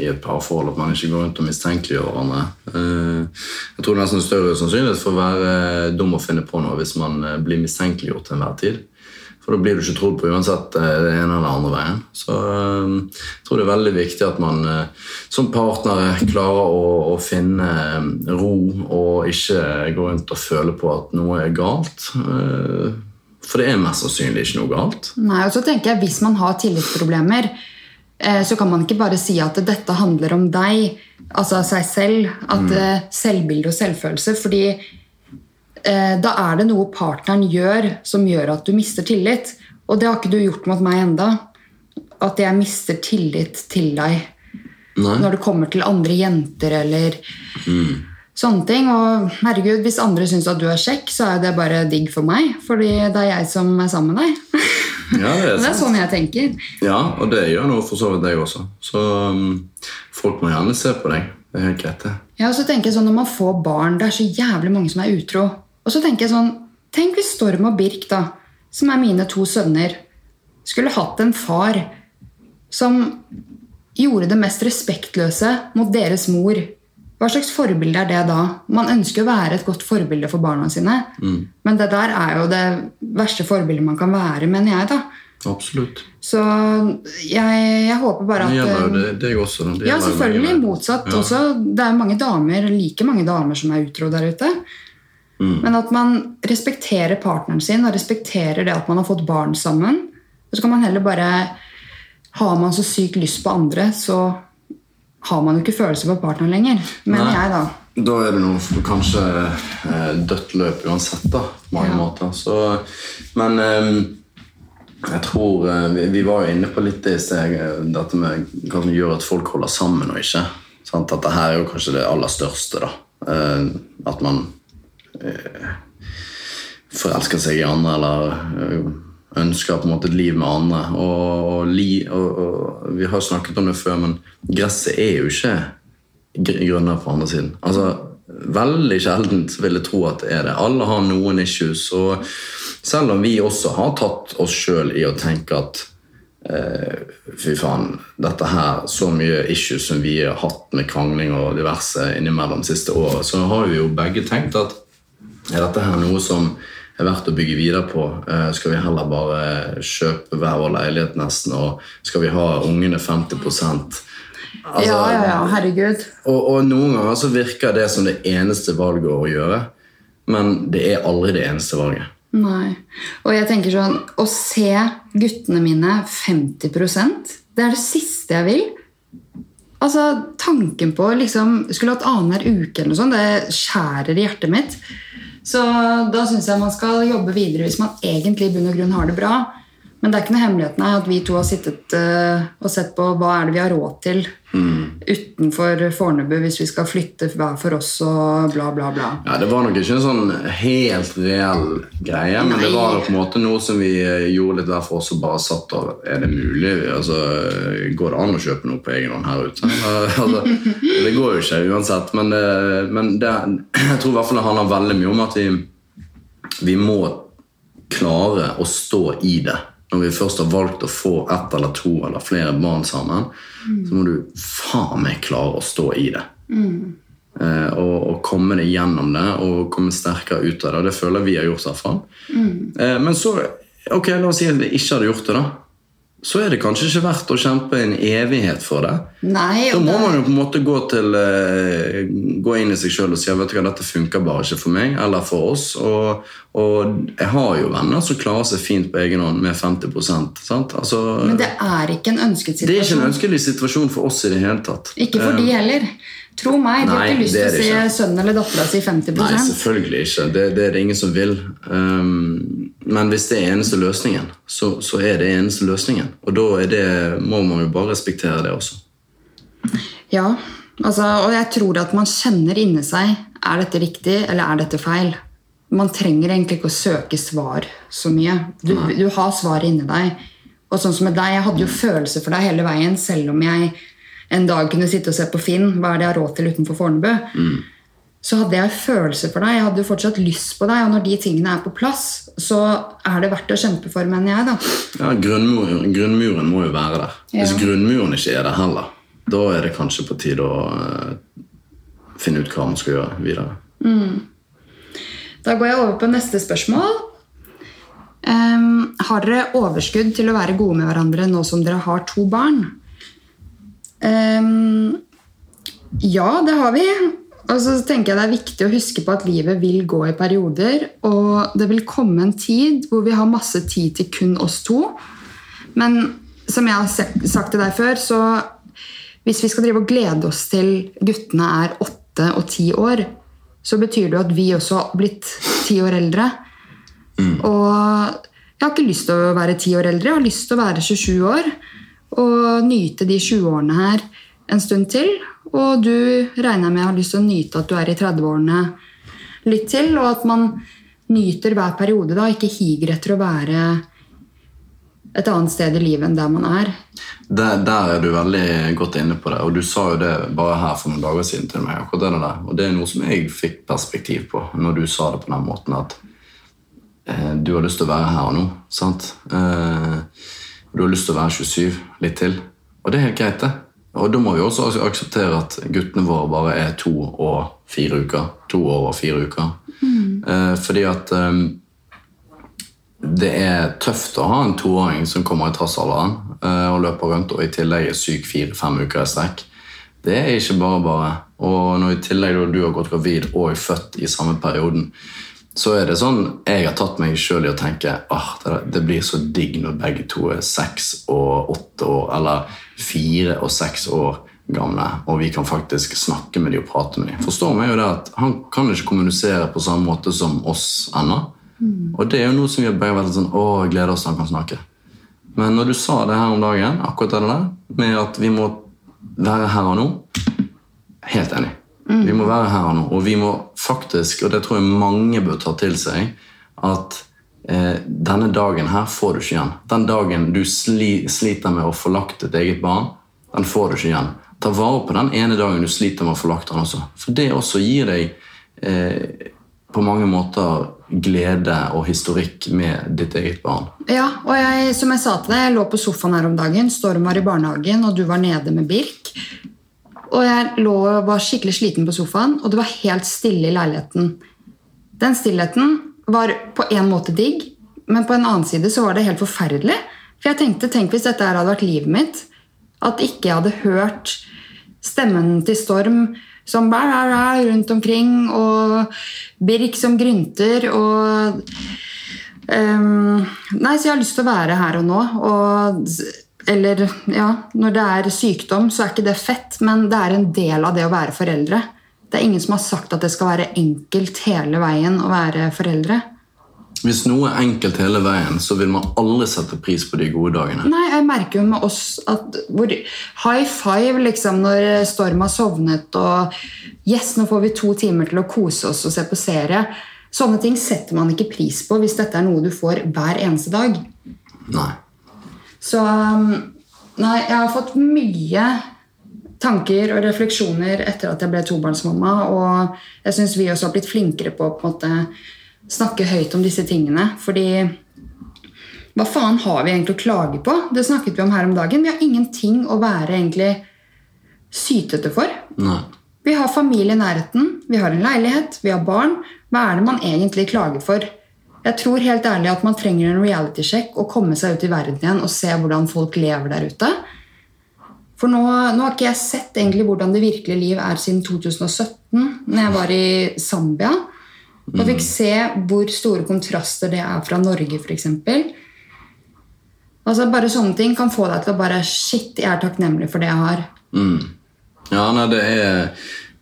i et parforhold, at man ikke går rundt og mistenkeliggjør hverandre. Eh, jeg tror det er nesten større sannsynlighet for å være dum og finne på noe hvis man eh, blir mistenkeliggjort til enhver tid. For da blir du ikke trodd på uansett eh, det ene eller andre veien. Så eh, jeg tror det er veldig viktig at man eh, som partnere klarer å, å finne ro og ikke gå rundt og føle på at noe er galt. For det er mest sannsynlig ikke noe galt. Nei, og så tenker jeg Hvis man har tillitsproblemer, så kan man ikke bare si at dette handler om deg, altså seg selv. At mm. Selvbilde og selvfølelse. fordi da er det noe partneren gjør som gjør at du mister tillit. Og det har ikke du gjort mot meg enda. At jeg mister tillit til deg Nei. når det kommer til andre jenter eller mm. sånne ting. Og herregud, hvis andre syns at du er kjekk, så er det bare digg for meg. Fordi det er jeg som er sammen med deg. Ja, det, er det er sånn jeg tenker. Ja, og det gjør noe for så vidt deg også. Så um, folk må gjerne se på deg. Det er helt greit, det. Ja, og så tenker jeg sånn, Når man får barn, det er så jævlig mange som er utro. Og så tenker jeg sånn Tenk hvis Storm og Birk, da, som er mine to sønner, skulle hatt en far som gjorde det mest respektløse mot deres mor. Hva slags forbilde er det da? Man ønsker å være et godt forbilde for barna sine. Mm. Men det der er jo det verste forbildet man kan være, mener jeg. da. Absolutt. Så jeg, jeg håper bare at Det gjelder jo det, det også. Det ja, selvfølgelig. Motsatt ja. også. Det er mange damer, like mange damer som er utro der ute. Mm. Men at man respekterer partneren sin og respekterer det at man har fått barn sammen. Og så kan man heller bare Har man så sykt lyst på andre, så har man jo ikke følelser for partneren lenger. Mener jeg, da. Da er det noe kanskje eh, dødt løp uansett, da, på mange ja. måter. Så, men eh, jeg tror eh, vi, vi, var jo inne på litt i sted, dette med hva som gjør at folk holder sammen og ikke. Sant? At dette er jo kanskje det aller største. da. At man forelsker seg i andre eller eh, ønsker på en måte et liv med andre. Og, og, og, Vi har snakket om det før, men gresset er jo ikke grønnere på andre siden. Altså, Veldig sjeldent vil jeg tro at det er det. Alle har noen issues. Og selv om vi også har tatt oss sjøl i å tenke at eh, fy faen, dette her, så mye issues som vi har hatt med krangling og diverse innimellom siste året, så har vi jo begge tenkt at er dette her noe som er verdt å bygge videre på? Eh, skal vi heller bare kjøpe hver vår leilighet nesten, og skal vi ha ungene 50% Altså, ja, ja, ja, herregud. Og, og, noen ganger så virker det som det eneste valget å gjøre, men det er aldri det eneste valget. Nei. Og jeg tenker sånn Å se guttene mine 50% det er det siste jeg vil. Altså, Tanken på liksom, skulle hatt annenhver uke, eller noe sånt, det skjærer i hjertet mitt. Så da syns jeg man skal jobbe videre hvis man egentlig i bunn og grunn har det bra. Men det er ikke noe hemmelighet nei, at vi to har sittet uh, og sett på hva er det vi har råd til utenfor Fornebu hvis vi skal flytte hver for oss og bla, bla, bla. Ja, Det var nok ikke en sånn helt reell greie, men det var på en måte noe som vi eh, gjorde litt hver for oss og bare satt og Er det mulig? Altså, Går det an å kjøpe noe på egen hånd her ute? altså, det går jo ikke uansett, men, det, men det, jeg tror i hvert fall det handler veldig mye om at vi, vi må klare å stå i det. Når vi først har valgt å få ett eller to eller flere barn sammen, så må du faen meg klare å stå i det. Eh, og, og komme deg gjennom det og komme sterkere ut av det. Det føler vi har gjort. i hvert fall. Eh, men så, ok, la oss si at vi ikke hadde gjort det, da. Så er det kanskje ikke verdt å kjempe en evighet for det. Nei, Da må det- man jo på en måte gå, til, eh, gå inn i seg sjøl og si vet du hva, dette funker bare ikke for meg eller for oss. Og, og jeg har jo venner som klarer seg fint på egen hånd med 50% sant? Altså, Men det er ikke en ønsket situasjon. det er ikke en ønskelig situasjon for oss i det hele tatt. Ikke for de heller. Tro meg, de har ikke lyst til å se sønnen eller dattera si 50% Nei, selvfølgelig ikke. Det, det er det ingen som vil. Um, men hvis det er eneste løsningen, så, så er det eneste løsningen. Og da er det, må man jo bare respektere det også. Ja, altså, og jeg tror at man kjenner inni seg er dette riktig eller er dette feil. Man trenger egentlig ikke å søke svar så mye. Du, du har svaret inni deg. Og sånn som med deg, Jeg hadde jo følelser for deg hele veien, selv om jeg en dag kunne sitte og se på Finn. Hva er det jeg har råd til utenfor Fornebu? Så hadde jeg følelser for deg. Jeg hadde jo fortsatt lyst på deg. Og når de tingene er på plass, så er det verdt å kjempe for, mener jeg. da. Ja, grunnmuren, grunnmuren må jo være der. Hvis grunnmuren ikke er der heller, da er det kanskje på tide å uh, finne ut hva man skal gjøre videre. Da går jeg over på neste spørsmål. Um, har dere overskudd til å være gode med hverandre nå som dere har to barn? Ehm, ja, det har vi. Og så tenker jeg det er viktig å huske på at livet vil gå i perioder, og det vil komme en tid hvor vi har masse tid til kun oss to. Men som jeg har sagt til deg før, så hvis vi skal drive og glede oss til guttene er åtte og ti år, så betyr det jo at vi også har blitt ti år eldre. Og jeg har ikke lyst til å være ti år eldre, jeg har lyst til å være 27 år. Og nyte de 20-årene her en stund til. Og du regner med har lyst til å nyte at du er i 30-årene litt til. Og at man nyter hver periode, da, ikke higer etter å være et annet sted i livet enn der man er. Der, der er du veldig godt inne på det, og du sa jo det bare her for noen dager siden til meg. akkurat det der. Og det er noe som jeg fikk perspektiv på når du sa det på den måten at eh, du har lyst til å være her nå. sant? Eh, du har lyst til å være 27 litt til. Og det er helt greit, det. Og da må vi også akseptere at guttene våre bare er to og fire uker. To år og fire uker. Eh, fordi at eh, det er tøft å ha en toåring som kommer i trassalderen eh, og løper rundt og i tillegg er syk fire-fem uker i strekk. Det er ikke bare bare. Og når i tillegg du har gått gravid og er født i samme perioden, så er det sånn jeg har tatt meg sjøl i å tenke ah, det, blir så digg når begge to er seks og åtte år, eller fire og seks år gamle, og vi kan faktisk snakke med dem og prate med dem. Forstår meg jo det at Han kan ikke kommunisere på samme måte som oss ennå. Og det er jo noe som vi har begge vært sånn Å, jeg gleder oss til han kan snakke. Men når du sa det her om dagen, akkurat det der, med at vi må være her og nå Helt enig. Vi må være her og nå. Og vi må faktisk, og det tror jeg mange bør ta til seg, at eh, denne dagen her får du ikke igjen. Den dagen du sli, sliter med å få lagt et eget barn, den får du ikke igjen. Ta vare på den ene dagen du sliter med å få lagt den også. For det også gir deg eh, på mange måter glede og historikk med ditt eget barn. Ja, og jeg, som jeg sa til deg, jeg lå på sofaen her om dagen. Storm var i barnehagen, og du var nede med Birk. Og jeg lå og var skikkelig sliten på sofaen, og det var helt stille i leiligheten. Den stillheten var på en måte digg, men på en annen side så var det helt forferdelig. For jeg tenkte, tenk hvis dette her hadde vært livet mitt. At ikke jeg hadde hørt stemmen til Storm som bæ, bæ, bæ, rundt omkring, og Birk som grynter, og um, nei, så jeg har lyst til å være her og nå. Og Eller ja, når det er sykdom, så er ikke det fett, men det er en del av det å være foreldre. Det er ingen som har sagt at det skal være enkelt hele veien å være foreldre. Hvis noe er enkelt hele veien, så vil man aldri sette pris på de gode dagene. Nei, jeg merker jo med oss at hvor High five liksom når Storm har sovnet og Yes, nå får vi to timer til å kose oss og se på serie. Sånne ting setter man ikke pris på hvis dette er noe du får hver eneste dag. Nei. Så um, Nei, jeg har fått mye tanker og refleksjoner etter at jeg ble tobarnsmamma, og jeg syns vi også har blitt flinkere på å på måte snakke høyt om disse tingene. Fordi hva faen har vi egentlig å klage på? Det snakket vi om her om dagen. Vi har ingenting å være egentlig sytete for. Nei. Vi har familie i nærheten, vi har en leilighet, vi har barn. Hva er det man egentlig klager for? Jeg tror helt ærlig at man trenger en reality-sjekk og komme seg ut i verden igjen og se hvordan folk lever der ute. For nå, nå har ikke jeg sett egentlig hvordan det virkelige liv er siden 2017, når jeg var i Zambia. Og fikk se hvor store kontraster det er fra Norge, f.eks. Altså, bare sånne ting kan få deg til å bare Shit, jeg er takknemlig for det jeg har. Ja, nei, det er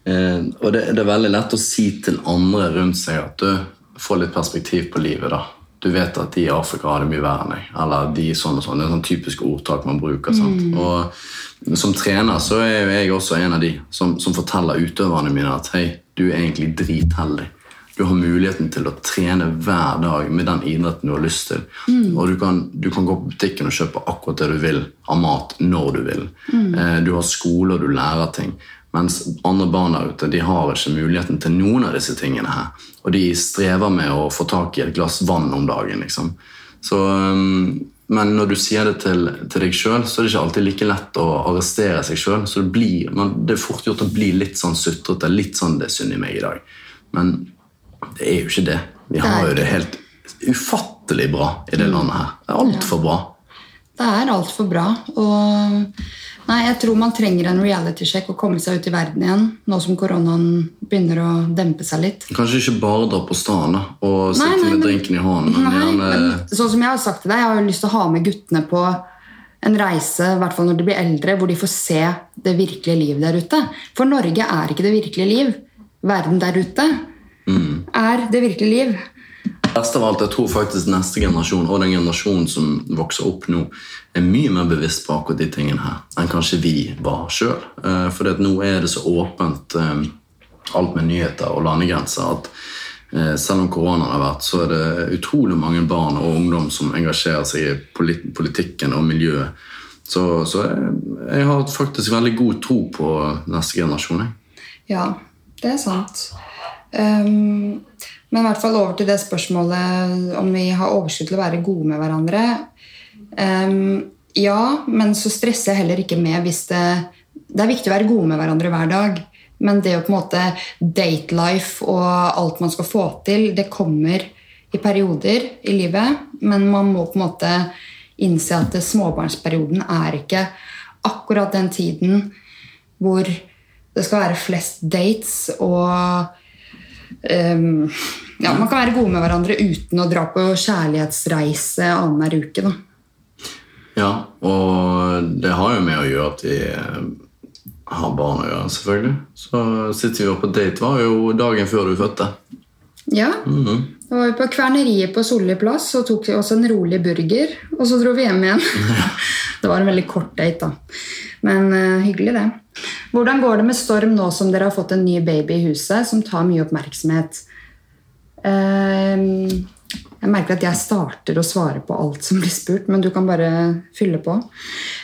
eh, Og det, det er veldig lett å si til andre rundt seg at du får litt perspektiv på livet. da. Du vet at de i Afrika har det mye verre enn deg. Eller de sånn og sånn. Det er sånn typisk ordtak man bruker. sant? Og som trener så er jeg også en av de som, som forteller utøverne mine at hei, du er egentlig dritheldig. Du har muligheten til å trene hver dag med den idretten du har lyst til. Og du kan, du kan gå på butikken og kjøpe akkurat det du vil av mat når du vil. Eh, du har skole, og du lærer ting. Mens andre barn der ute de har ikke muligheten til noen av disse tingene. her. Og de strever med å få tak i et glass vann om dagen. liksom. Så, um, men når du sier det til, til deg sjøl, så er det ikke alltid like lett å arrestere seg sjøl. Så det, blir, man, det er fort gjort å bli litt sånn sutrete. Litt sånn 'det er synd i meg i dag'. Men det er jo ikke det. Vi har jo det helt ufattelig bra i det landet her. Det er altfor bra. Det er altfor bra. Og nei, jeg tror man trenger en reality-sjekk og komme seg ut i verden igjen, nå som koronaen begynner å dempe seg litt. Kanskje ikke bare dra på stranden og sitte Nei, nei, med drinken i hånden. Nei, gjerne, men sånn som jeg har sagt til deg, jeg har jo lyst til å ha med guttene på en reise, i hvert fall når de blir eldre, hvor de får se det virkelige liv der ute. For Norge er ikke det virkelige liv. Verden der ute er det virkelige liv. Best av alt, jeg tror faktisk neste generasjon og den generasjonen som vokser opp nå, er mye mer bevisst på akkurat de tingene her enn kanskje vi var sjøl. For nå er det så åpent, eh, alt med nyheter og landegrenser, at eh, selv om koronaen har vært, så er det utrolig mange barn og ungdom som engasjerer seg i politikken og miljøet. Så, så jeg, jeg har faktisk veldig god tro på neste generasjon. Jeg. Ja, det er sant. Um, men i hvert fall over til det spørsmålet om vi har overskudd til å være gode med hverandre. Um, ja, men så stresser jeg heller ikke med hvis det Det er viktig å være gode med hverandre hver dag. Men det å på en måte date life og alt man skal få til, det kommer i perioder i livet. Men man må på en måte innse at småbarnsperioden er ikke akkurat den tiden hvor det skal være flest dates og Ehm, ja, Man kan være gode med hverandre uten å dra på kjærlighetsreise annenhver uke. Da. Ja, og det har jo med å gjøre at vi eh, har barn å gjøre, selvfølgelig. Så sitter vi oppe på date var jo dagen før du fødte. Ja, Da var vi på Kverneriet på Solli plass og tok oss en rolig burger. Og så dro vi hjem igjen. det var en veldig kort date, da. Men uh, hyggelig, det. Hvordan går det med Storm nå som dere har fått en ny baby i huset som tar mye oppmerksomhet? Ehm, jeg merker at jeg starter å svare på alt som blir spurt, men du kan bare fylle på.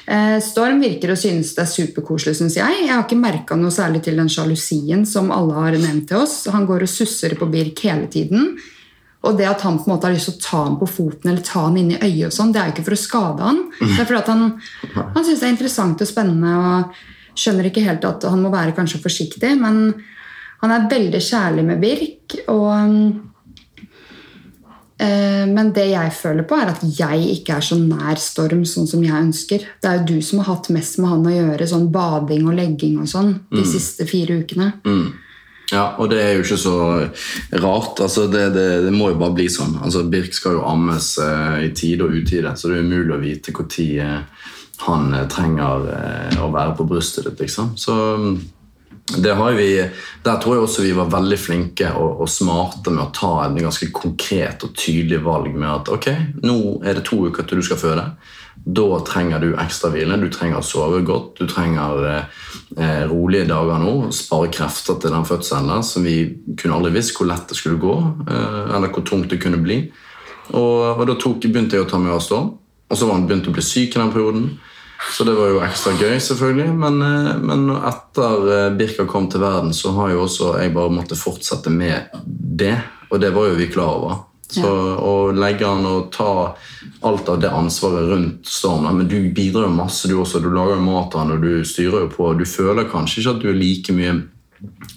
Eh, Storm virker å synes det er superkoselig, syns jeg. Jeg har ikke merka noe særlig til den sjalusien som alle har nevnt til oss. Han går og susser på Birk hele tiden. Og det at han på en måte har lyst til å ta ham på foten eller ta ham inn i øyet, og sånn, det er jo ikke for å skade han. Det er fordi han, han syns det er interessant og spennende og skjønner ikke helt at han må være kanskje forsiktig. Men han er veldig kjærlig med Birk. og Eh, Men det jeg føler på, er at jeg ikke er så nær Storm sånn som jeg ønsker. Det er jo du som har hatt mest med han å gjøre, sånn bading og legging og sånn, de siste fire ukene. Ja, og det er jo ikke så rart. Altså, det, det, det må jo bare bli sånn. Altså, Birk skal jo ammes eh, i tide og utide, så det er umulig å vite når han eh, trenger eh, å være på brystet ditt. liksom. Så mm, det har vi, Der tror jeg også vi var veldig flinke og, og smarte med å ta et ganske konkret og tydelig valg med at ok, nå er det to uker til du skal føde. Da trenger du ekstra hvile, du trenger å sove godt, du trenger eh, rolige dager nå. Spare krefter til den fødselen der, som vi kunne aldri visst hvor lett det skulle gå. Eh, eller hvor tungt det kunne bli. Og, og da tok, begynte jeg å ta med oss Storm. Og så var han begynt å bli syk i den perioden. Så det var jo ekstra gøy, selvfølgelig. Men, eh, men etter eh, Birka kom til verden, så har jo også jeg bare måttet fortsette med det. Og det var jo vi klar over. Så Å legge an og ta alt av det ansvaret rundt stormen Men du bidrar jo masse, du også. Du lager jo mat og du styrer jo på. Du føler kanskje ikke at du er like mye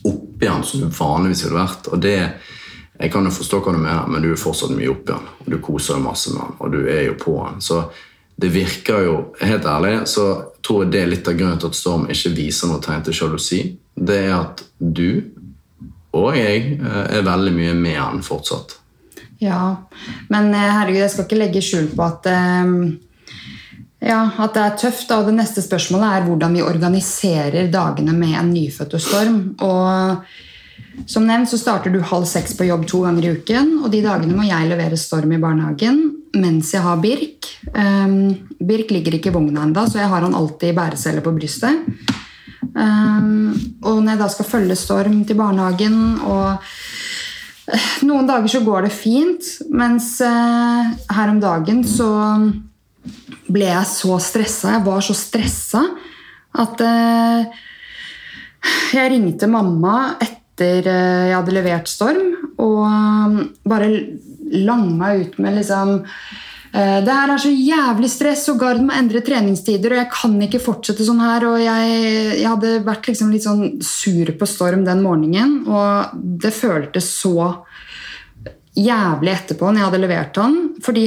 oppi den som du vanligvis ville vært. og det jeg kan jo forstå hva du mener, men du er fortsatt mye oppi den. og Du koser jo masse med den, og du er jo på den. Så det virker jo Helt ærlig så tror jeg det er litt av grunnen til at Storm ikke viser noe tegn til sjalusi. Det er at du og jeg eh, er veldig mye med han fortsatt. Ja, men eh, herregud, jeg skal ikke legge skjul på at eh, ja, at det er tøft. Og det neste spørsmålet er hvordan vi organiserer dagene med en nyfødt storm. Og som nevnt så starter du halv seks på jobb to ganger i uken. Og de dagene må jeg levere Storm i barnehagen mens jeg har Birk. Um, Birk ligger ikke i vogna ennå, så jeg har han alltid i bærecelle på brystet. Um, og når jeg da skal følge Storm til barnehagen og noen dager så går det fint, mens uh, her om dagen så ble jeg så stressa. Jeg var så stressa at uh, jeg ringte mamma etter eh, jeg hadde levert Storm, og bare bare langa ut med liksom eh, det her er så jævlig stress, og Gard må endre treningstider, og jeg kan ikke fortsette sånn her. og Jeg, jeg hadde vært liksom litt sånn sur på Storm den morgenen, og det føltes så jævlig etterpå når jeg hadde levert han. Fordi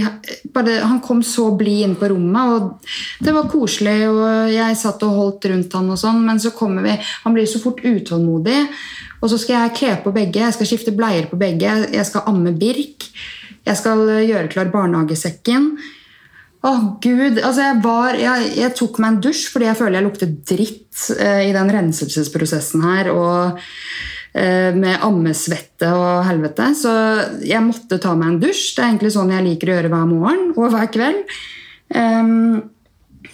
bare, han kom så blid inn på rommet, og det var koselig. og Jeg satt og holdt rundt han og sånn, men så kommer vi Han blir så fort utålmodig. Og så skal jeg kle på begge, jeg skal skifte bleier på begge, jeg skal amme Birk. Jeg skal gjøre klar barnehagesekken. Å, gud. Altså, jeg, var, jeg, jeg, tok meg en dusj fordi jeg føler jeg lukter dritt eh, i den renselsesprosessen her. og Eh, med ammesvette og helvete. Så jeg måtte ta meg en dusj. Det er egentlig sånn jeg liker å gjøre hver morgen og hver kveld. Um,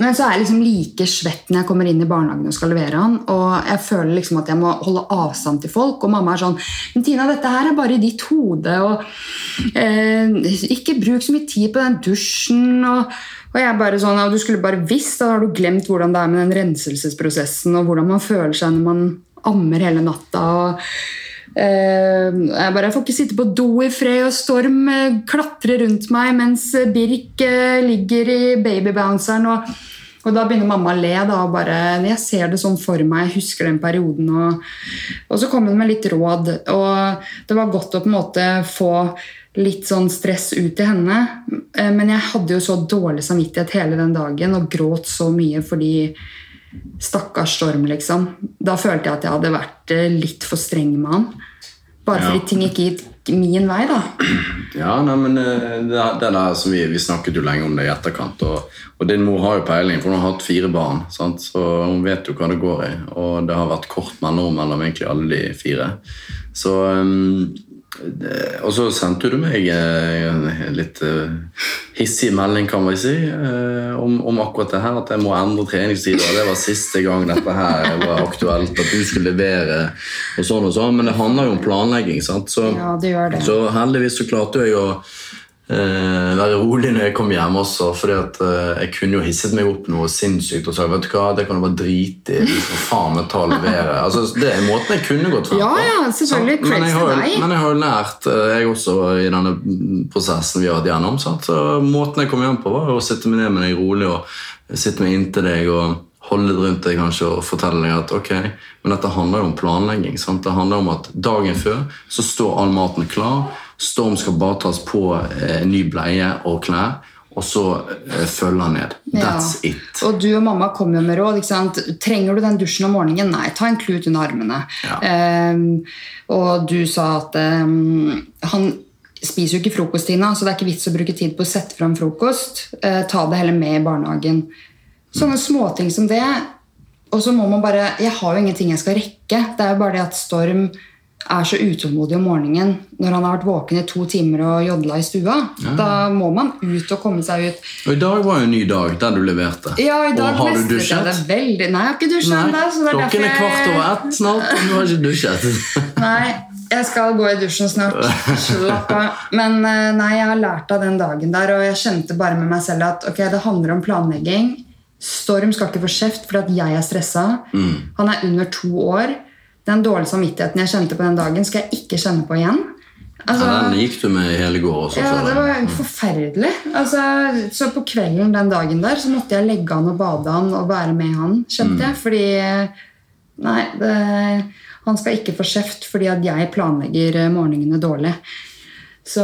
men så er jeg liksom like svett når jeg kommer inn i barnehagen og skal levere han. Og jeg føler liksom at jeg må holde avstand til folk. Og mamma er sånn Men Tina, dette her er bare i ditt hode. Og eh, ikke bruk så mye tid på den dusjen. Og, og jeg bare sånn, Du skulle bare visst, da har du glemt hvordan det er med den renselsesprosessen og hvordan man føler seg når man ammer hele natta. og jeg bare får ikke sitte på do i fred, og Storm uh, klatrer rundt meg mens Birk uh, ligger i babybounceren. Og, og, da begynner mamma å le. Da, og bare, Jeg ser det sånn for meg, jeg husker den perioden. Og, og så kom hun med litt råd. Og det var godt å på en måte få litt sånn stress ut til henne. Men jeg hadde jo så dårlig samvittighet hele den dagen og gråt så mye fordi Stakkars Storm, liksom. Da følte jeg at jeg hadde vært eh, litt for streng med han. Bare fordi ja. ting ikke gikk min vei, da. Ja, nei, men eh, det, det der som vi, vi, snakket jo lenge om det i etterkant. Og, og din mor har jo peiling, for hun har hatt fire barn. Sant? Så hun vet jo hva det går i. Og det har vært kort mellom egentlig alle de fire. Så um, og så sendte du meg eh, en litt eh, hissig melding kan man si, eh, om, om, akkurat det her, at jeg må endre treningstider. Det var siste gang dette her var aktuelt, at du skulle levere og sånn og sånn. Men det handler jo om planlegging. sant? Så, ja, det gjør det. så heldigvis så klarte jeg å eh, være rolig når jeg kom hjem også. fordi at eh, Jeg kunne jo hisset meg opp noe sinnssykt og sagt vet du hva, det kan du bare drite i. Liksom, faen meg ta levere. Altså, det er måten jeg kunne gått frem på. Ja, ja, selvfølgelig. Men jeg, har, men jeg har jo lært, eh, jeg også, i denne prosessen vi har vært gjennom. Sant? Så Måten jeg kom hjem på, var å sitte meg ned med deg rolig og sitte meg inntil deg. og holde litt rundt deg kanskje og fortelle deg at ok, men dette handler jo om planlegging. Sant? Det handler om at Dagen før så står all maten klar. Storm skal bare tas på eh, ny bleie og klær. og så eh, følge han ned. That's Ja. it. Og du og mamma kom jo med råd. ikke sant? Trenger du den dusjen om morgenen? Nei, ta en klut under armene. Ja. Um, og du sa at um, han spiser jo ikke frokost, Tina, så det er ikke vits å bruke tid på å sette fram frokost. Uh, ta det heller med i barnehagen. Sånne småting som det. Og så må man bare Jeg har jo ingenting jeg skal rekke. Det er jo bare det at Storm er så utålmodig om morgenen når han har vært våken i to timer og jodla i stua. Da må man ut og komme seg ut. Og i dag var jo en ny dag der du leverte. Ja, i dag og har du dusjet? det veldig. Nei, jeg har ikke dusjet ennå. klokken er kvart over ett snart, og du har ikke dusjet. Nei, jeg skal gå i dusjen snart. Slapp av. Men eh, nei, jeg har lært av den dagen der, og jeg kjente bare med meg selv at ok, det handler om planlegging. Storm skal ikke få kjeft fordi at jeg er stressa. Mm. Han er under to år. Den dårlige samvittigheten jeg kjente på den dagen, skal jeg ikke kjenne på igjen. Altså, Ja, den gikk du med i hele går også. ja, det var forferdelig. Altså, så på kvelden den dagen der så måtte jeg legge han og bade han og være med han, kjente jeg. Fordi Nei, det, han skal ikke få kjeft fordi at jeg planlegger morgenene dårlig. Så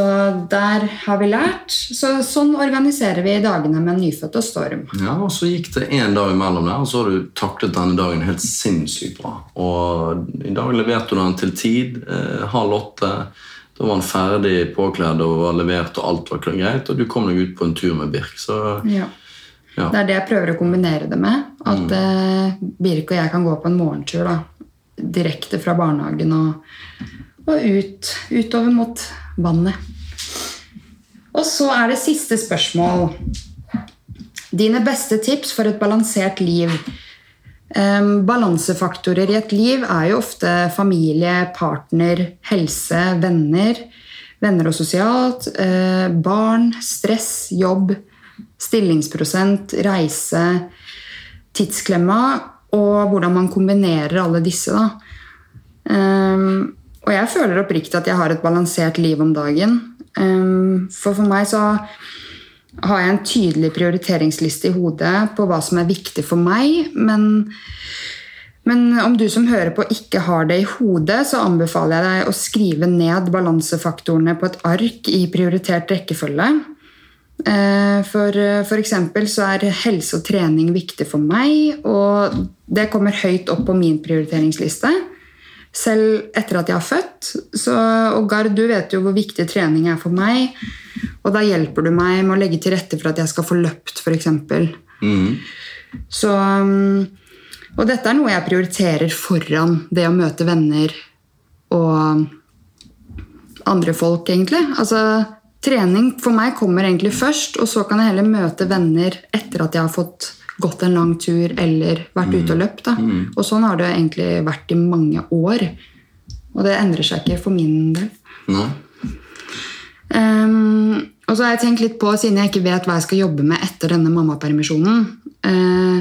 der har vi lært. Så sånn organiserer vi dagene med nyfødt og Storm. Ja, og Så gikk det én dag imellom der, og så har du taklet denne dagen helt sinnssykt bra. Og I dag leverte du den til tid. Eh, halv åtte. Da var han ferdig påkledd og var levert, og alt var greit. Og du kom deg ut på en tur med Birk. Så Ja. ja. Det er det jeg prøver å kombinere det med. At eh, Birk og jeg kan gå på en morgentur da, direkte fra barnehagen og, og ut, utover mot vannet. Og så er det siste spørsmål. Dine beste tips for et balansert liv. Em, balansefaktorer i et liv er jo ofte familie, partner, helse, venner. Venner og sosialt. Eh, barn, stress, jobb, stillingsprosent, reise, tidsklemma. Og hvordan man kombinerer alle disse. da. Em, og jeg føler oppriktig at jeg har et balansert liv om dagen. For for meg så har jeg en tydelig prioriteringsliste i hodet på hva som er viktig for meg. Men, men om du som hører på ikke har det i hodet, så anbefaler jeg deg å skrive ned balansefaktorene på et ark i prioritert rekkefølge. Eh, For, f.eks. så er helse og trening viktig for meg, og det kommer høyt opp på min prioriteringsliste. Selv etter at jeg har født. Så, og Gard, du vet jo hvor viktig trening er for meg. Og da hjelper du meg med å legge til rette for at jeg skal få løpt, f.eks. Mm. Så Og dette er noe jeg prioriterer foran det å møte venner og andre folk, egentlig. Altså, trening for meg kommer egentlig først, og så kan jeg heller møte venner etter at jeg har fått gått en lang tur eller vært ute og løpt. Da. Og sånn har det egentlig vært i mange år. Og det endrer seg ikke for min del. Nei? Um, og så har jeg tenkt litt på, siden jeg ikke vet hva jeg skal jobbe med etter denne mammapermisjonen, uh,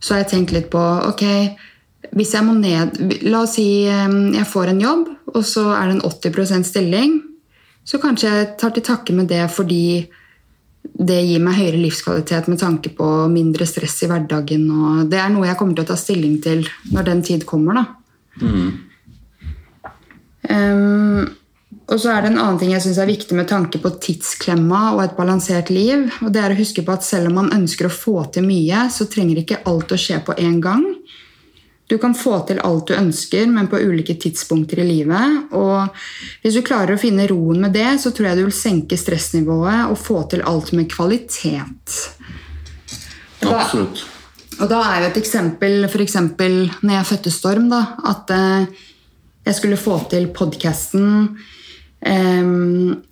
så har jeg tenkt litt på ok, hvis jeg må ned La oss si um, jeg får en jobb, og så er det en 80% stilling. Så kanskje jeg tar til takke med det fordi det gir meg høyere livskvalitet med tanke på mindre stress i hverdagen. Og det er noe jeg kommer til å ta stilling til når den tid kommer. da. Ehm, og så er det en annen ting jeg synes er viktig med tanke på tidsklemma og et balansert liv. og det er å huske på at Selv om man ønsker å få til mye, så trenger ikke alt å skje på en gang. Du kan få til alt du ønsker, men på ulike tidspunkter i livet. Og hvis du klarer å finne roen med det, så tror jeg du vil senke stressnivået og få til alt med kvalitet. Da- Absolutt. og da er jo et eksempel eksempel når jeg fødte Storm, da, at eh, jeg skulle få til podkasten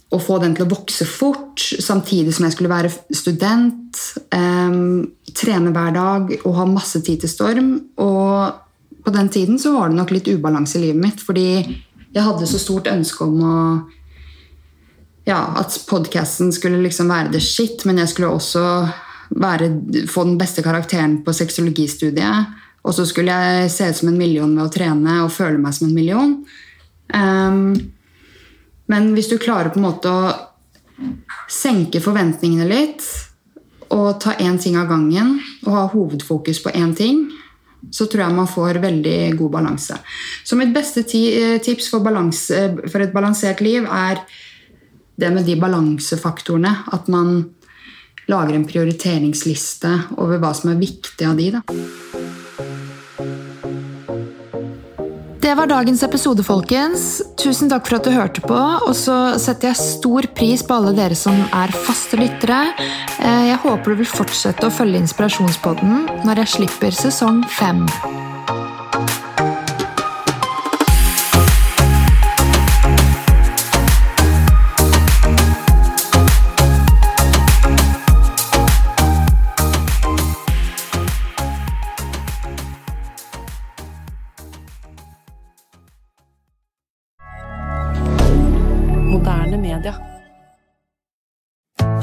og få den til å vokse fort, samtidig som jeg skulle være student, em, trene hver dag og ha masse tid til Storm. Og på den tiden så var det nok litt ubalanse i livet mitt, fordi jeg hadde så stort ønske om å ja, at podcasten skulle liksom være det shit, men jeg skulle også være, få den beste karakteren på sexologistudiet. Og så skulle jeg se ut som en million ved å trene og føle meg som en million. Um, men hvis du klarer på en måte å senke forventningene litt og ta én ting av gangen og ha hovedfokus på én ting, så tror jeg man får veldig god balanse. Så mitt beste tips for, balanse, for et balansert liv er det med de balansefaktorene. At man lager en prioriteringsliste over hva som er viktig av de. da. Det var dagens episode, folkens. Tusen takk for at du hørte på. Og så setter jeg stor pris på alle dere som er faste lyttere. Eh, Jeg håper du vil fortsette å følge Inspirasjonspodden når jeg slipper sesong fem.